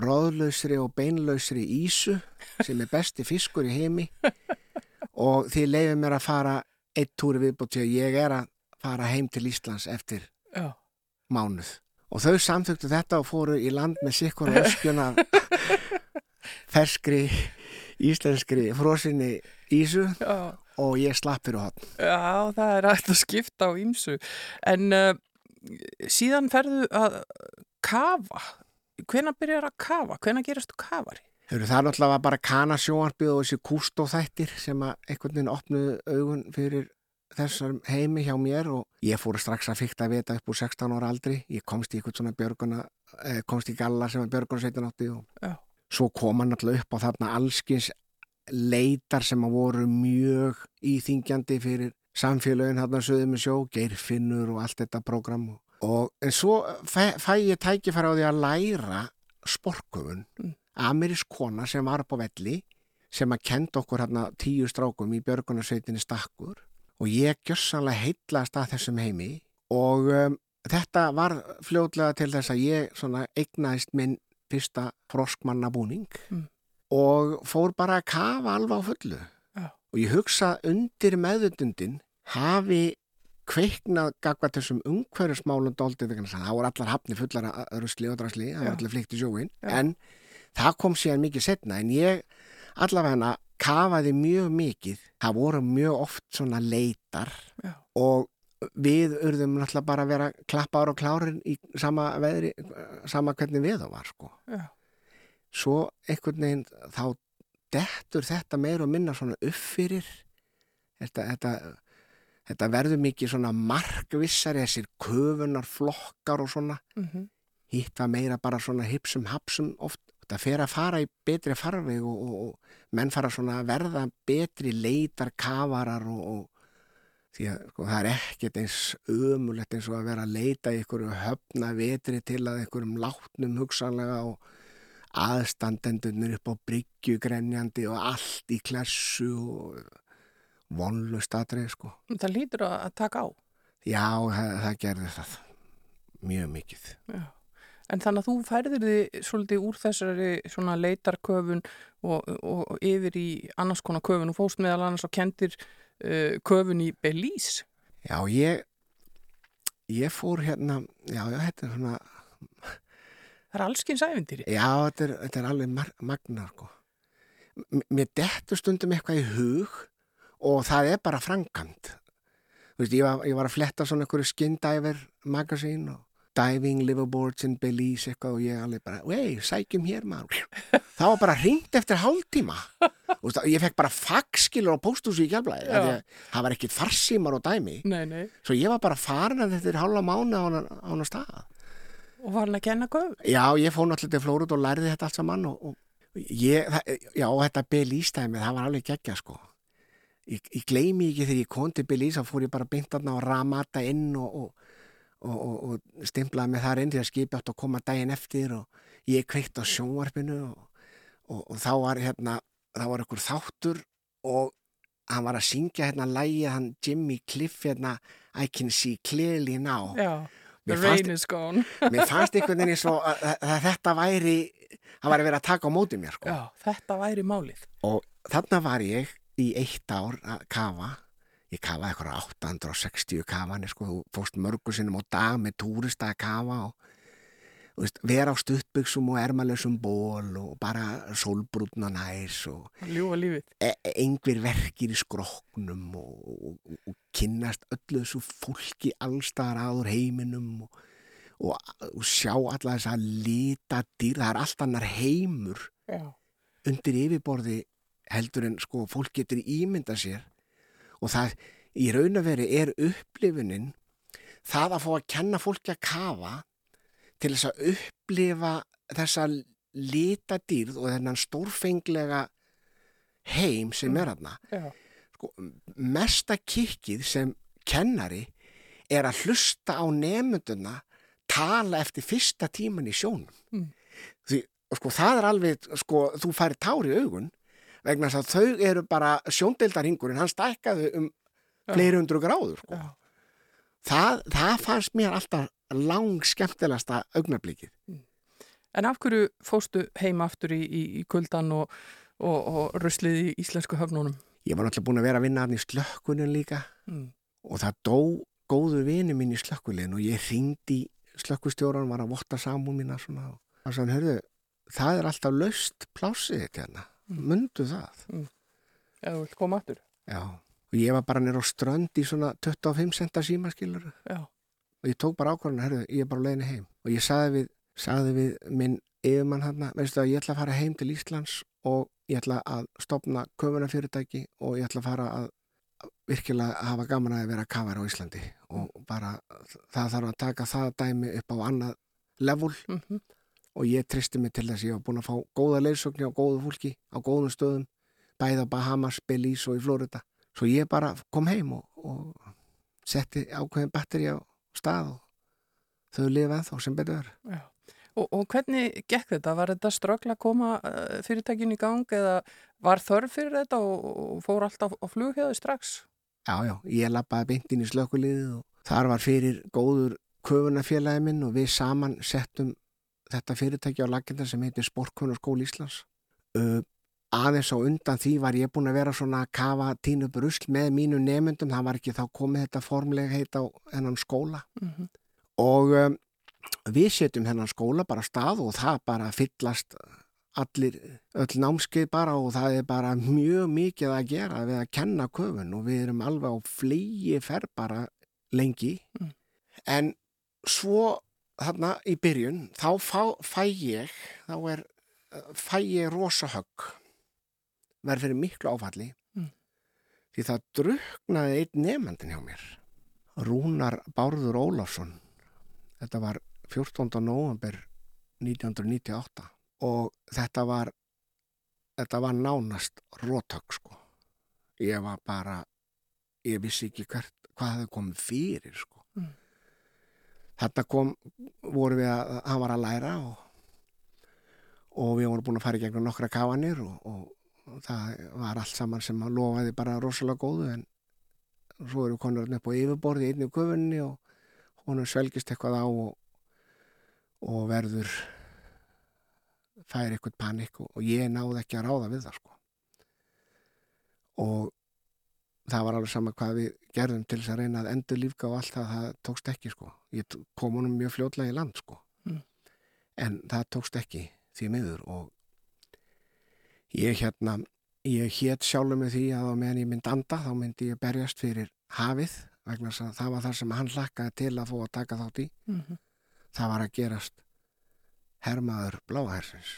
róðlausri og beinlausri ísu sem er besti fiskur í heimi. Og þið leiðið mér að fara eitt túri viðbútt því að ég er að fara heim til Íslands eftir Já. mánuð og þau samþyktu þetta og fóru í land með sikkur og öskjuna ferskri íslenskri frosinni ísu Já. og ég slapp fyrir hotn Já, það er að skipta á ýmsu. En uh, síðan ferðu að kafa. Hvenær byrjar að kafa? Hvenær gerast þú kafari? Hefur það náttúrulega var bara kana sjónvarpið og þessi kústóþættir sem að einhvern veginn opnuðu augun fyrir þessar heimi hjá mér og ég fór strax að fykta að vita upp úr 16 ára aldri. Ég komst í eitthvað svona björguna, eh, komst í galla sem var björguna 17 átti og Já. svo kom hann náttúrulega upp á þarna allskins leitar sem að voru mjög íþingjandi fyrir samfélögin þarna sögðum með sjó, geirfinnur og allt þetta prógram og, og en svo fæ, fæ ég tækifæri á því að læra sporköfun Mm. amerísk kona sem var upp á velli sem að kenda okkur hérna tíu strákum í björgunarsveitinni stakkur og ég gjössanlega heitlaðast að þessum heimi og um, þetta var fljótlega til þess að ég svona eignaðist minn fyrsta froskmannabúning Mm. og fór bara að kafa alveg á fullu Já. og ég hugsa undir meðutundin hafi kveiknað gagvað þessum umhverjusmálum vegna þess að það voru allar hafni fullar að rusli og drasli, það var allir flykt í sjóin Já. en það kom síðan mikið setna en ég allavega kafaði mjög mikið. Það voru mjög oft svona leitar Já. og við urðum náttúrulega bara að vera klappar og klárin í sama veðri sama hvernig við það var sko. Já. svo einhvern veginn þá dettur þetta meir og minna svona upp fyrir. Þetta, þetta, þetta verður mikið svona markvissari þessir köfunar flokkar og svona. Mm hitt var meira bara svona hipsum hapsum oft þetta fer að fara í betri farveg og, og, og menn fara svona að verða betri leitar kafarar og, og því að sko, það er ekkert eins ömulegt eins og að vera að leita í einhverju höfna vetri til að einhverjum látnum hugsanlega og aðstandendunir upp á bryggju grenjandi og allt í klessu og, vonlust atrið sko. Það lítur að taka á. Já, það, það gerði það mjög mikið. Já. En þannig að þú færðir þið svolítið úr þessari svona leitarköfun og, og, og yfir í annars konar köfun og fóst meðal annars og kendir uh, köfun í Belize. Já, ég ég fór hérna já, já, þetta er svona Það er allskins æfintýri. já, þetta er, þetta er alveg magnar sko. Mér dettur stundum eitthvað í hug og það er bara framkant Þú veist, ég var, ég var að fletta svona einhverju skindiver magasín og diving liverboards in Belize eitthvað og ég alveg bara, vei, sækjum hér maður það var bara hringt eftir hálftíma Þú veist, ég fekk bara faxskilur á pósthúsi í kjálflæði Já. það var ekki farsímar og dæmi Nei, nei. svo ég var bara farin að þetta er hálfa mánu á hana, á hana stað Og var hann að kenna köfun. Já, ég fór náttúrulega til Flórud og lærði þetta allt saman og, og ég, það, já, þetta Belístæmi, það var alveg geggja sko. Ég, ég gleymi ekki þegar ég kom til Belís, þá fór ég bara beint þarna og ramata inn og, og, og, og, og stimplaði með þar inn því að skipi átt að koma daginn eftir og ég kveikt á sjónvarpinu og, og, og þá var hérna, þá var einhver þáttur og hann var að syngja hérna lægið hann Jimmy Cliff hérna I can see clearly now Já. The fannst- rain is gone. mér fannst einhvern veginn svo að, að, að þetta væri það væri verið að taka á móti mér sko. Já, þetta væri málið. og þarna var ég í eitt ár að kafa ég kafaði eitthvað 860 kafanir sko. þú fórst mörgur sinnum á dag með túrista að kafa og veist, vera á stuttbygsum og ermalösum ból og bara sólbrúnna næs og e einhver verkir í skroknum og, og, og, kynnast öllu þessu fólki allstaðar aður heiminum og, og, og sjá alla þess að lita dýr, það er allt annar heimur Já. undir yfirborði heldur en sko fólk getur ímynda sér og það í raun og veri er upplifunin það að fá að kenna fólki að kafa til þess að upplifa þessa litadýrð og þennan stórfenglega heim sem er þarna Já. sko, mesta kikkið sem kennari er að hlusta á nemynduna tala eftir fyrsta tíman í sjónum Mm. því sko, það er alveg sko, þú færi tár í augun vegna þess að þau eru bara sjóndeildarhingurinn, hann stækkaði um fleiri hundru gráður sko. Það, það fannst mér alltaf lang skemmtilegasta augnablikið En af hverju fóstu heim aftur í, í, í kuldan og, og, og ruslið í íslensku höfnunum? ég var náttúrulega búin að vera að vinna hann í slökkunin líka Mm. og það dó góðu vini mín í slökkulegin og ég hringdi í slökkustjóran var að votta samú mína svona og það er alltaf laust plásið þetta hérna, mundu það. Ef þú vilt koma aftur? já, og ég var bara nýr á strönd í svona 25 centa símaskilur Já. og ég tók bara ákvarðan, herðu, ég er bara á leiðinni heim. Og ég sagði við, sagði við minn yfirmann hann, veistu að ég ætla að fara heim til Íslands og ég ætla að stopna köfunafyrirtæki og ég ætla að fara að virkilega hafa gaman að vera kafar á Íslandi. Og bara það þarf að taka það dæmi upp á annað level. Mm og ég tristi mig til þess að ég var búin að fá góða leiðsögni á góðu fólki á góðum stöðum bæði á Bahamas, Belize og í Florida svo ég bara kom heim og, og setti ákveðin batteri á stað og þau lifa ennþá sem betur Já. Og, og hvernig gekk þetta? Var þetta ströggla að koma uh, fyrirtækin í gang eða var þörf fyrir þetta og, og fór alltaf á flughjöðu strax? Já, já, ég lappaði beint inn í slökkuliðið og þar var fyrir góður köfunafélagi minn og við saman settum þetta fyrirtæki á laginda sem heitir Sportkunarskóli Íslands. Uh, aðeins á undan því var ég búin að vera svona að kafa tínu brusl með mínu nemyndum, það var ekki þá komið þetta formlega heit á hennan skóla Mm og um, við setjum hennan skóla bara stað og það bara fyllast allir, öll námskeið bara og það er bara mjög mikið að gera við að kenna köfun og við erum alveg á flegi fer bara lengi Mm. en svo þarna í byrjun þá fá, fæ ég þá er, uh, fæ ég rosa högg verð fyrir miklu áfalli Mm. því það druknaði einn nefnandin hjá mér Rúnar Bárður Ólafsson þetta var 14. november 1998 og þetta var þetta var nánast rótök sko ég var bara ég vissi ekki hvert, hvað hefði komið fyrir sko Mm. Þetta kom voru við að hann var að læra og, og við vorum búin að fara í gegnum nokkra kafanir og, og það var allt saman sem að lofaði bara rosalega góðu en svo eru konur upp á yfirborði í einni gufunni og honum svelgist eitthvað á og, og verður fær eitthvað panik og, og ég náði ekki að ráða við það sko. Og það var alveg sama hvað við gerðum til þess að reyna að endur lífga og allt það, það tókst ekki sko ég kom honum mjög fljótlega í land sko Mm. en það tókst ekki því miður og ég hérna ég hétt sjálfur með því að á meðan ég myndi anda þá myndi ég berjast fyrir hafið vegna þess að það var það sem hann hlakkaði til að fá að taka þátt í Mhm. það var að gerast hermaður bláhersins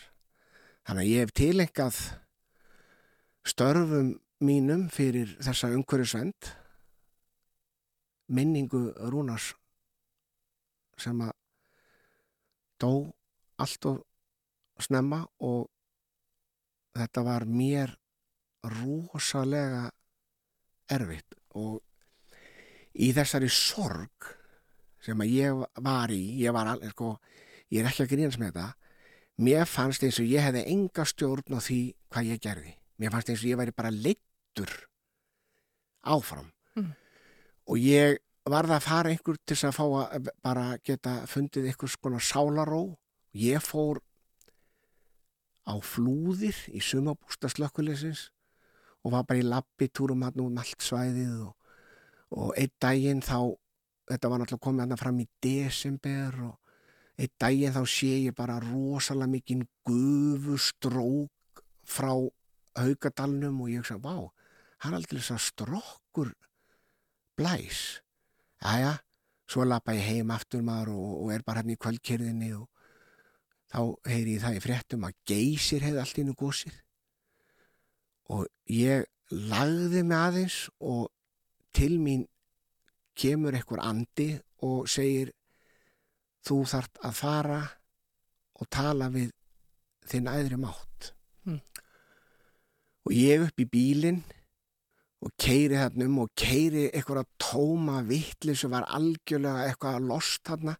þannig að ég hef tilengað störfum mínum fyrir þessa umhverjusvend minningu Rúnars sem að dó allt og snemma og þetta var mér rosalega erfitt. Og í þessari sorg sem að ég var í ég var alveg sko ég er ekki að grínast með þetta mér fannst eins og ég hefði enga stjórn á því hvað ég gerði. Mér fannst eins og ég væri bara leittur áfram. Mm. og ég varð að fara einhver til að fá að bara geta fundið einhvers konar sálaró ég fór á flúðir í sumabústa slökkulisins og var bara í labbi túrum hann um allt svæðið og, og einn daginn þá þetta var náttúrulega komið hann fram í desember og einn daginn þá sé ég bara rosalega mikinn gufustrók frá haugadalnum og ég hugsa, vá, hann er aldrei þess að strokkur blæs. Jæja, svo lappa ég heim aftur maður og, og er bara hann í kvöldkyrðinni og þá heyri ég það í fréttum að geysir hefði allt innu gósið og ég lagði mig aðeins og til mín kemur einhver andi og segir þú þart að fara og tala við þinn æðri mátt Mm. og ég upp í bílinn og keiri þarna um og keiri eitthvað tóma vitli sem var algjörlega eitthvað lost þarna.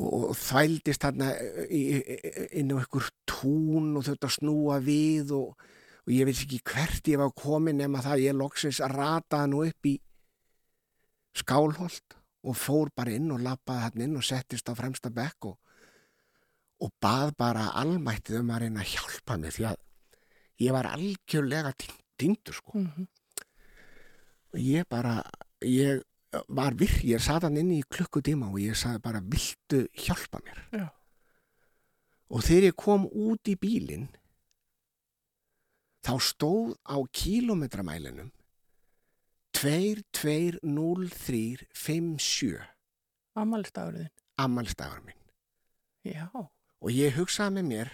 Og, þvældist í, inn á einhver tún og þurfti að snúa við og, og ég veit ekki hvert ég var komin nema það að ég loksins rataði nú upp í skálholt og fór bara inn og lappaði hann inn og settist á fremsta bekk og, og bað bara almættið um að reyna að hjálpa mig því að ég var algjörlega týndur sko Mhm. og ég bara ég var virk, ég satt hann inn í klukkutíma og ég sagði bara viltu hjálpa mér Já. og þegar ég kom út í bílinn þá stóð á kílometramælinum 2, 2, 0, 3, 5, 7 Amalistagurðin. ammælstagur minn Já. og ég hugsaði með mér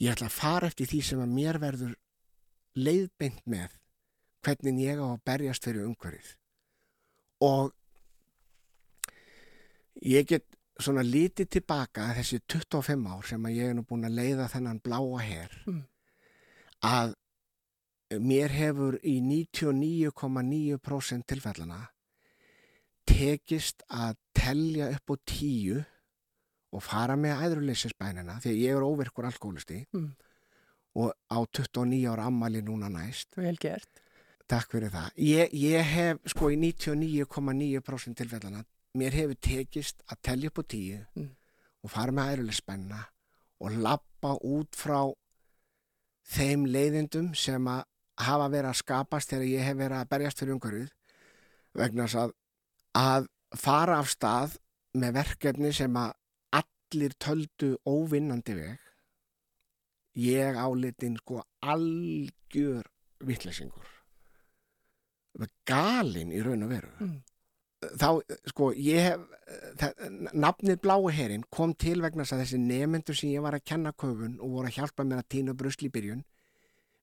ég ætla að fara eftir því sem að mér verður leiðbeint með hvernig ég á að berjast fyrir umhverfið og ég get svona litið tilbaka þessi 25 ár sem að ég er nú búin að leiða þennan bláa her Mm. að mér hefur í 99,9% tilfellana tekist að telja upp á tíu og fara með æðruleysisbænina því að ég er óvirkur alkoholisti Mm. Og á 29 ára ammali núna næst Vel gert. takk fyrir það ég, ég hef sko í 99,9% tilfellana mér hefur tekist að telja upp á tíu Mm. og fara með æðruleysisbænina og lappa út frá þeim leiðindum sem að hafa verið að skapast þegar ég hef verið að berjast fyrir umhverfið vegna að að fara af stað með verkefni sem að allir töldu óvinnandi veg ég álitin sko algjör vittlesingur galinn í raun og veru. Mm. þá sko ég hef það, nafnið blái herin kom til vegna þess að þessi nefnendur sem ég var að kenna köfun og voru að hjálpa mér að týna brusli í byrjun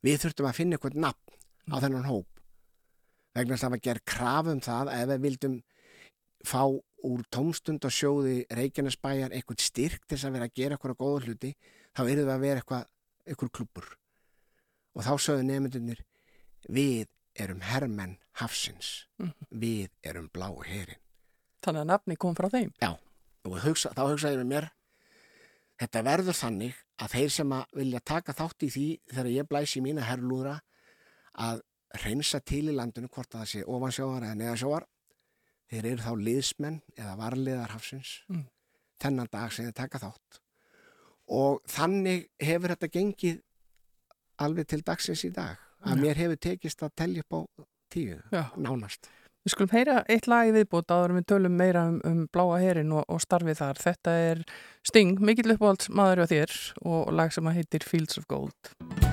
við þurftum að finna eitthvað nafn á þennan hóp. Vegna þess að það var gerð kraf um það að ef við vildum fá úr tómstundasjóði Reykjanesbæjar eitthvað styrk til þess að vera að gera eitthvað góða hluti þá yrðu að vera eitthvað, eitthvað klubur og þá sögðu nefndunir við erum hermenn hafsins Mhm. við erum blái herin Þannig að nafni kom frá þeim. og hugsa, þá hugsaði með mér þetta verður þannig að þeir sem að vilja taka þátt í því þegar ég blæsi mína herrlúðra að reynsa til í landinu hvort að það sé ofansjóðar eða neðansjóðar þeir eru þá liðsmenn eða varliðar hafsins Mm. þennan dag sem þeir taka þátt og þannig hefur þetta gengið alveg til dagsins í dag að Já. mér hefur tekist að telja upp á tíu, Já. nánast Við skulum heyra eitt lag í viðbót áður við tölum meira um, um bláa herin og, og starfið þar. Þetta er Sting, mikill uppáhalds maður á þér og lag sem að heitir Fields of Gold.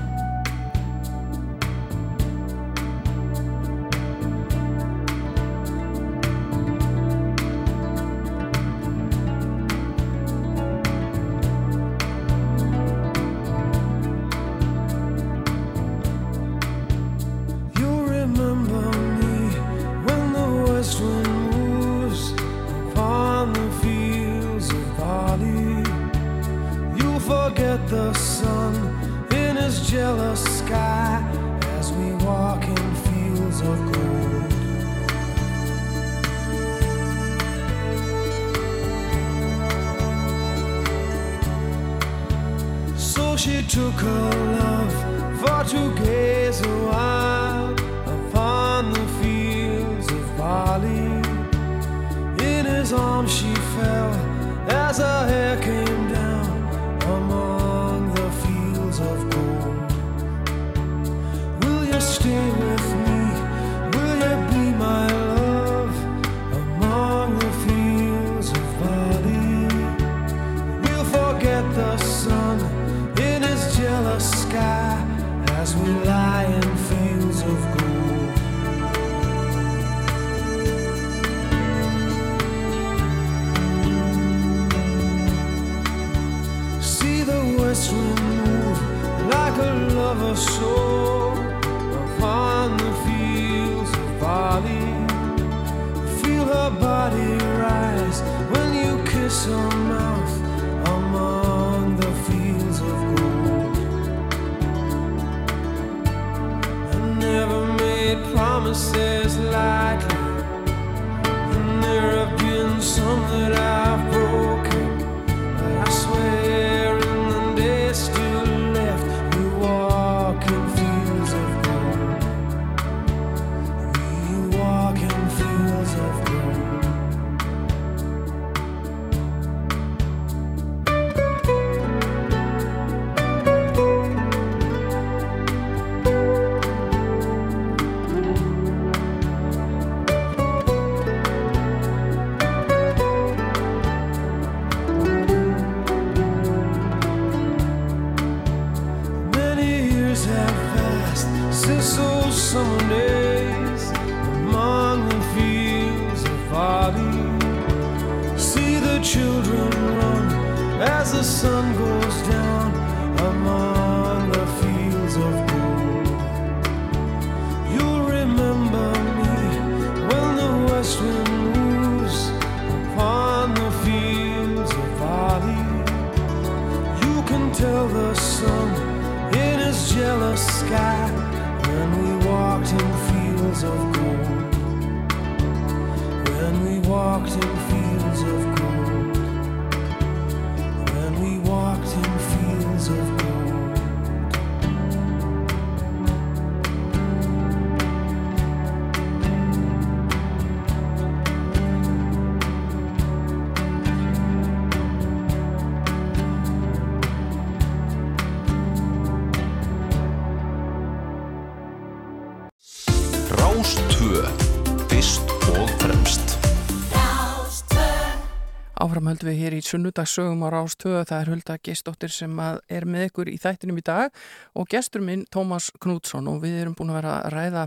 Höldum við hér í sunnudagssögum á Rástöðu. Það er Hulda Geistóttir sem er með ykkur í þættinum í dag og gestur minn Tómas Knútsson og við erum búin að vera að ræða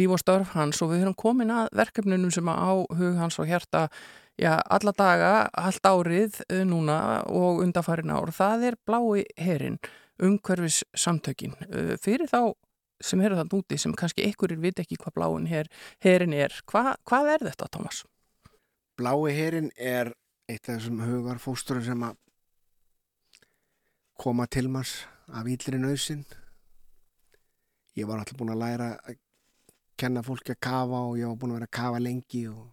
líf og störf hans og við erum komin að verkefnunum sem á hug hans og hjarta já, alla daga, allt árið eh, núna og undarfærin ár. Það er blái herin, umhverfis samtökin. Fyrir þá sem eru það núti sem kannski ykkurir vit ekki hvað bláin her, herin er. Hva, hvað er þetta, Tómas? Blái herin er eitt af þessum hugar fóstur sem að koma til manns af íllri nöðsin. Ég var alltaf búin að læra að kenna fólki að kafa og ég var búin að vera að kafa lengi og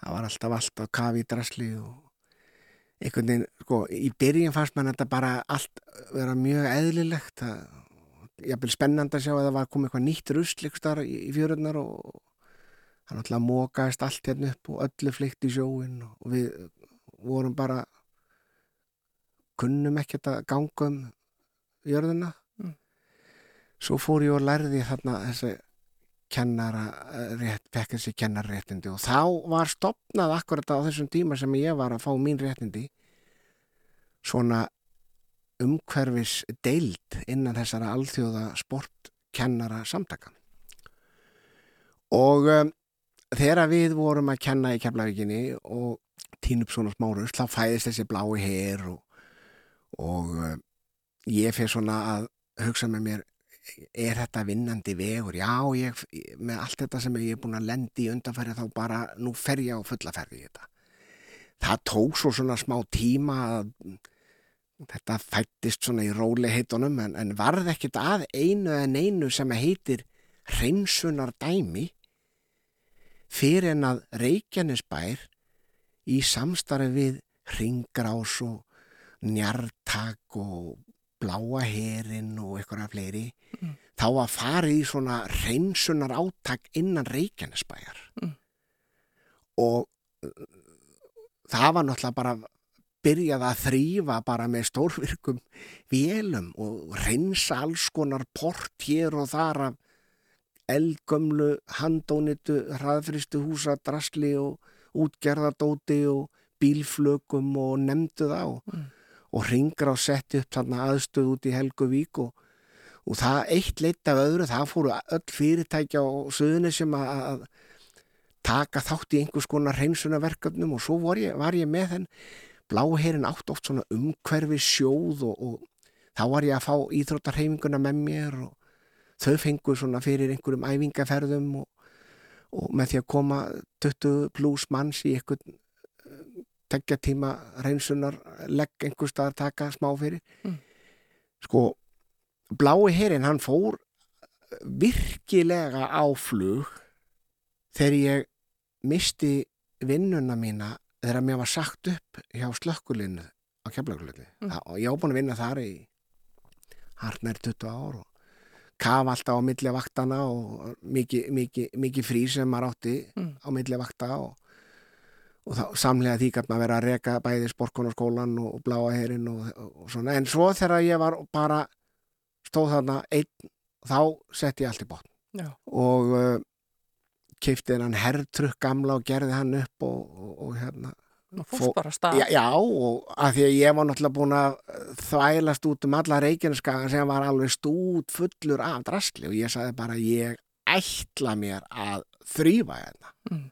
það var alltaf allt að kafa í drasli og einhvern veginn, sko, í byrjun fannst mann þetta bara allt vera mjög eðlilegt að jafnvel spennandi að sjá að það var komið eitthvað nýtt rusl í, í fjörurnar og hann alltaf mókaðist allt hérna upp og öllu flykt í sjóin og við vorum bara kunnum ekkert að ganga um jörðina Mm. svo fór ég og lærði þarna þessi kennara rétt, fekk þessi kennarréttindi og þá var stopnað akkurat á þessum tíma sem ég var að fá mín réttindi svona umhverfis deild innan þessara alþjóða sportkennara samtaka og um, þegar við vorum að kenna í Keflavíkinni og tín upp svona smárus þá fæðist þessi blái hér og, og um, ég fyrir svona að hugsa með mér er þetta vinnandi vegur? Já, ég, með allt þetta sem ég er búin að lendi í undanfæri þá bara nú fer ég á fullaferði í þetta. Það tók svo svona smá tíma að þetta fættist svona í róli heitunum en, en varð ekkit að einu en einu sem heitir hreinsunar dæmi fyrir en að Reykjanesbær í samstarfi við Ringgrás og Njartak og Bláa herin og eitthvað fleiri þá að fara í svona hreinsunar átak innan Reykjanesbæjar Mm. og uh, það var náttúrulega bara byrjað að þrýfa bara með stórvirkum vélum og reynsa alls konar port hér og þar af eldgömlu handónitu hraðfristu húsa drasli og útgerðardóti og bílflökum og nefndu þá Mm. og ringra og setti upp aðstöð út í Helguvík og, og það eitt leitt af öðru, það fóru öll fyrirtækja og söðunni sem að, taka þátt í einhvers konar hreinsunarverkefnum og svo var ég, var ég með þenn bláherin átt oft svona umhverfi sjóð og, og þá var ég að fá íþróttarheiminguna með mér og þau fengu svona fyrir einhverjum æfingaferðum og, og með því að koma 20 pluss manns í einhvern tekja tíma reynsunar legg einhver staðar taka smá fyrir Mm. sko blái herin hann fór virkilega á flug þegar ég misti vinnuna mína þegar mér var sagt upp hjá slökkulinu á keflaugulinu Mm. og ég á búin að vinna þar í hartnær 20 ár og kaf alltaf á milli vaktana og mikið, mikið, mikið frí sem maður átti Mm. á milli vakta og, og þá samlega því gæt maður vera að reka bæði sporkunarskólan og, og bláa herin og, og, svona en svo þegar ég var bara stóð þarna einn þá setti ég allt í botn Já. og uh, keipti hann herrtrukk gamla og gerði hann upp og, og, og hérna fórst bara að stað. já, já, og að því að ég var náttúrulega búin að þvælast út um alla reikinskaga sem var alveg stút fullur af drasli og ég sagði bara ég ætla mér að þrýfa hérna Mm.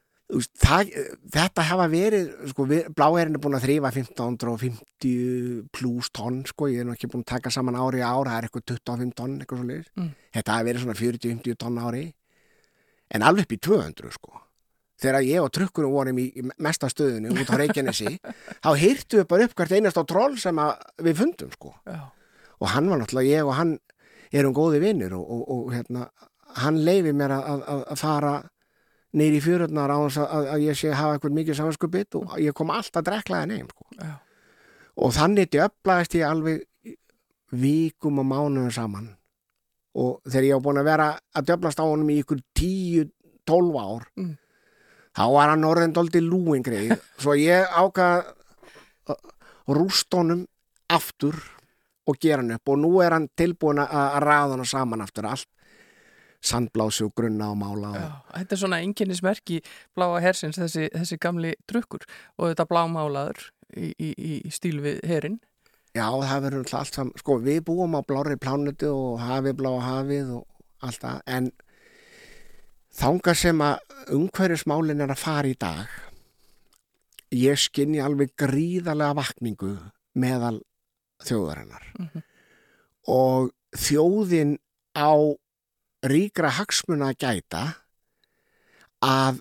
Það, þetta hafa verið sko, bláherinn er búin að þrýfa 1550 pluss tonn sko, ég er nú ekki búin að taka saman ári í ár það er eitthvað 25 tonn eitthvað svo liðis Mm. þetta hafa verið svona 40-50 tonn á ári en alveg upp í 200 sko þegar ég og trukkurum vorum í, í mesta stöðinu út á Reykjanesi þá hýrtu við bara upp hvert einast á troll sem að við fundum sko Já. og hann var náttúrulega ég og hann erum góði vinnir og, og, og hérna, hann leifi mér að, að, að fara neyri í fjörurnar á þess að, að ég sé að hafa eitthvað mikið samanskupið og ég kom alltaf dreklaði neym sko. Já. og þannig djöflaðist ég alveg vikum og mánuðum saman og þegar ég var búin að vera að djöflast á honum í ykkur 10-12 ár Mm. Þá var hann orðin dóldi lúingreið svo ég ákvað að rúst honum aftur og gera hann upp. Og nú er hann tilbúin að raða hann saman aftur. Allt sandblási og grunna og mála og, Já, þetta er svona einkennismerki bláa hersins, þessi, þessi gamli drukkur. Og þetta blámálaður í, í, í stíl við herin. Já, það verður náttúrulega allt saman, sko, við búum á blári plánutu og hafið bláa hafið og allt það, en þanga sem að umhverjusmálin er að fara í dag, ég skinni alveg gríðarlega vakningu meðal þjóðarinnar Mhm. og þjóðin á ríkra hagsmuna að gæta að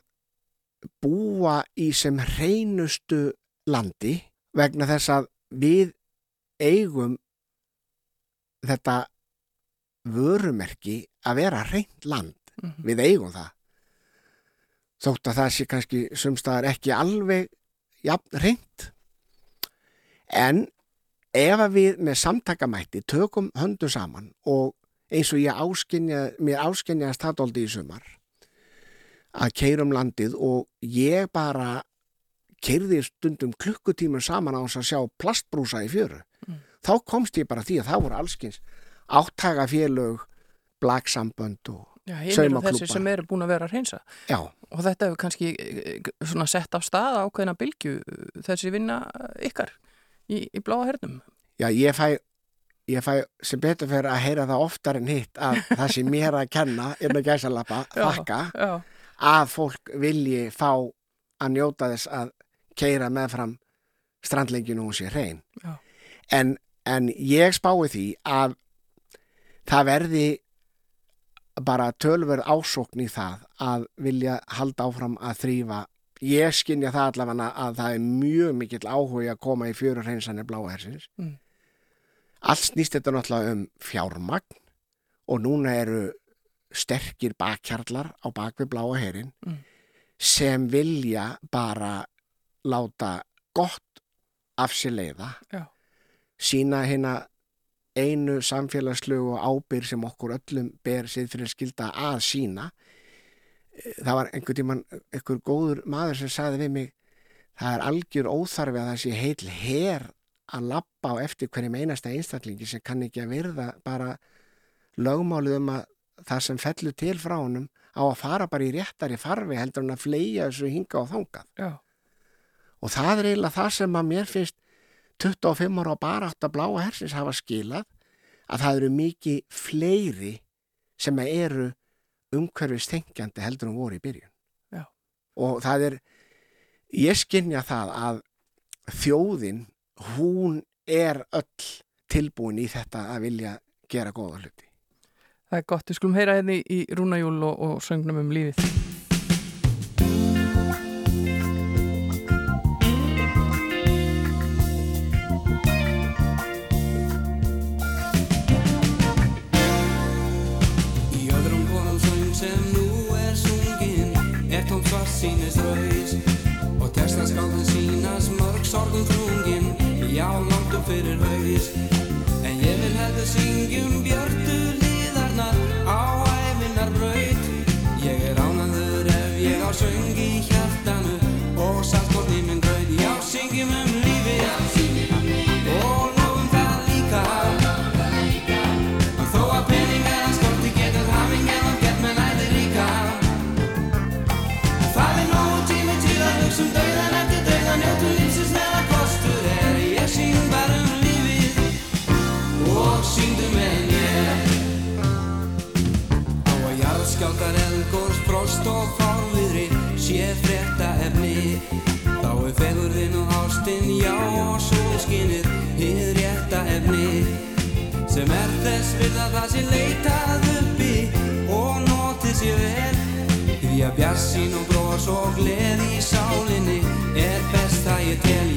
búa í sem hreinustu landi vegna þess að við eigum þetta vörumerki að vera hreint land. Mhm. Við eigum það. Þótt að það sé kannski sumstaðar ekki alveg jafn hreint. En ef að við með samtakamætti tökum höndum saman og eins og ég áskynja, mér áskynjaðast það dóldi í sumar að keirum landið og ég bara keirði stundum klukkutímur saman á þess að sjá plastbrúsa í fjöru. Þá komst ég bara að því að það voru allskins áttagafélög, blagsambönd og Já, hinir og Saumaklúbbar. þessi sem eru búin að vera að hreinsa. já, Og þetta hefur kannski eh, svona sett af stað ákveðina bylgju eh, þessi vinna ykkar í, í bláa hernum. já, ég fæ ég fæ sem betur fyrir að heyra það oftar en hitt að það sem mér að kenna innan gæsalappa, Já, þakka Já, að fólk vilji fá að njóta þess að keira meðfram strandlenginu og sé hrein. Já. En, en ég spái því að það verði bara tölverð ásókn í það að vilja halda áfram að þrýfa. Ég skynja það allavega að það er mjög mikill áhuga að koma í fjörur hreinsanir bláhersins. Mm. Allt snýst þetta náttúrulega um fjármagn og núna eru sterkir bakkjarlar á bakvið bláa herin Mm. sem vilja bara láta gott af sér leiða Já. sína hérna einu samfélagslegu og ábyr sem okkur öllum ber sér fyrir skilda að sína það var einhver tíman einhver góður maður sem sagði við mig það er algjör óþarfi að það sé heil her að lappa á eftir hverjum einasta einstaklingi sem kann ekki að virða bara lögmálið um að það sem fellur til frá honum á að fara bara í réttari farfi heldur hann að fleia þessu hinga og þangað. Já, og það er eiginlega það sem að mér finnst 25 ára á barátta bláa hersins hafa skilað að það eru mikið fleiri sem að eru umhverfis þengjandi heldur en voru í byrjun. Já. Og það er, ég skynja það að þjóðin, hún er öll tilbúin í þetta að vilja gera góða hluti. það er gott. Við skulum heyra hérna í- í Rúnajúl og, og söngnum um lífið. Fyrir haus. En ég vil hefðu syngjum sé leitað uppi og notið sé vel. Því að bjassín og bros og gleð í sálinni er best það ég tel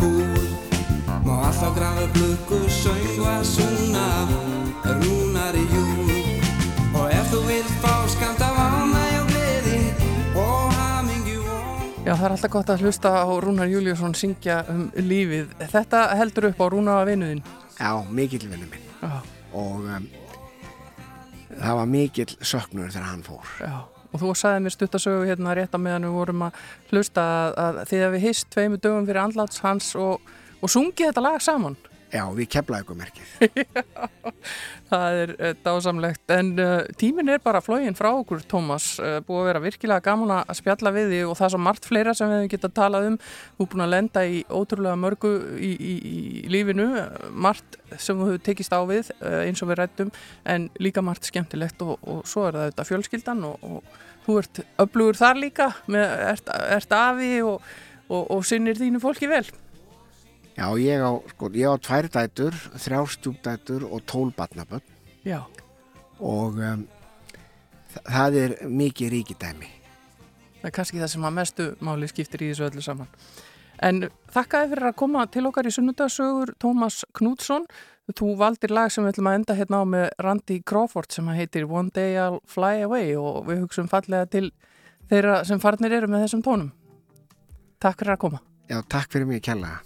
kúl Má alltaf grafa blökku, söng og að súna rúnar í júl Og ef þú vilt fá skamt af ánæg og gleði og hamingju og Já, það er alltaf gott að hlusta á Rúnar Júliusson syngja um lífið. Þetta heldur upp á Rúna vinuðin. Já, mikill vinnu minn Já, og um, það var mikill söknur þegar hann fór. já. Og þú sagði mér stuttasögu hérna rétt á meðan við vorum að hlusta að, að því að við hist tveimu dögum fyrir andláts hans og, og sungið þetta lag saman. Já, við keflaði ykkur merkið. Það er uh, dásamlegt, en uh, tímin er bara flógin frá okkur, Tómas, uh, búið að vera virkilega gaman að spjalla við þig og það er svo margt fleira sem við hefum getað talað um, þú er búin að lenda í ótrúlega mörgu í, í, í lífinu, margt sem þú hefur tekist á við uh, eins og við rættum, en líka margt skemmtilegt og, og svo er það þetta fjölskyldan og, og þú ert öflugur þar líka, með, ert, ert afi og, og sinnir þínu fólki vel. Já, ég á, sko, ég á tvær dætur, þrjá stjúpdætur og tól barnaböld Já, og um, það er mikið ríkidæmi. það er kannski það sem að mestu máli skiptir í þessu öllu saman. En þakka þér fyrir að koma til okkar í sunnudasögur Tómas Knútsson. Þú valdir lag sem við ætlum að enda hérna á með Randy Crawford sem að heitir One Day I'll Fly Away og við hugsaum fallega til þeirra sem farnir eru með þessum tónum. Takk fyrir að koma. Já, takk fyrir mig kærlega. I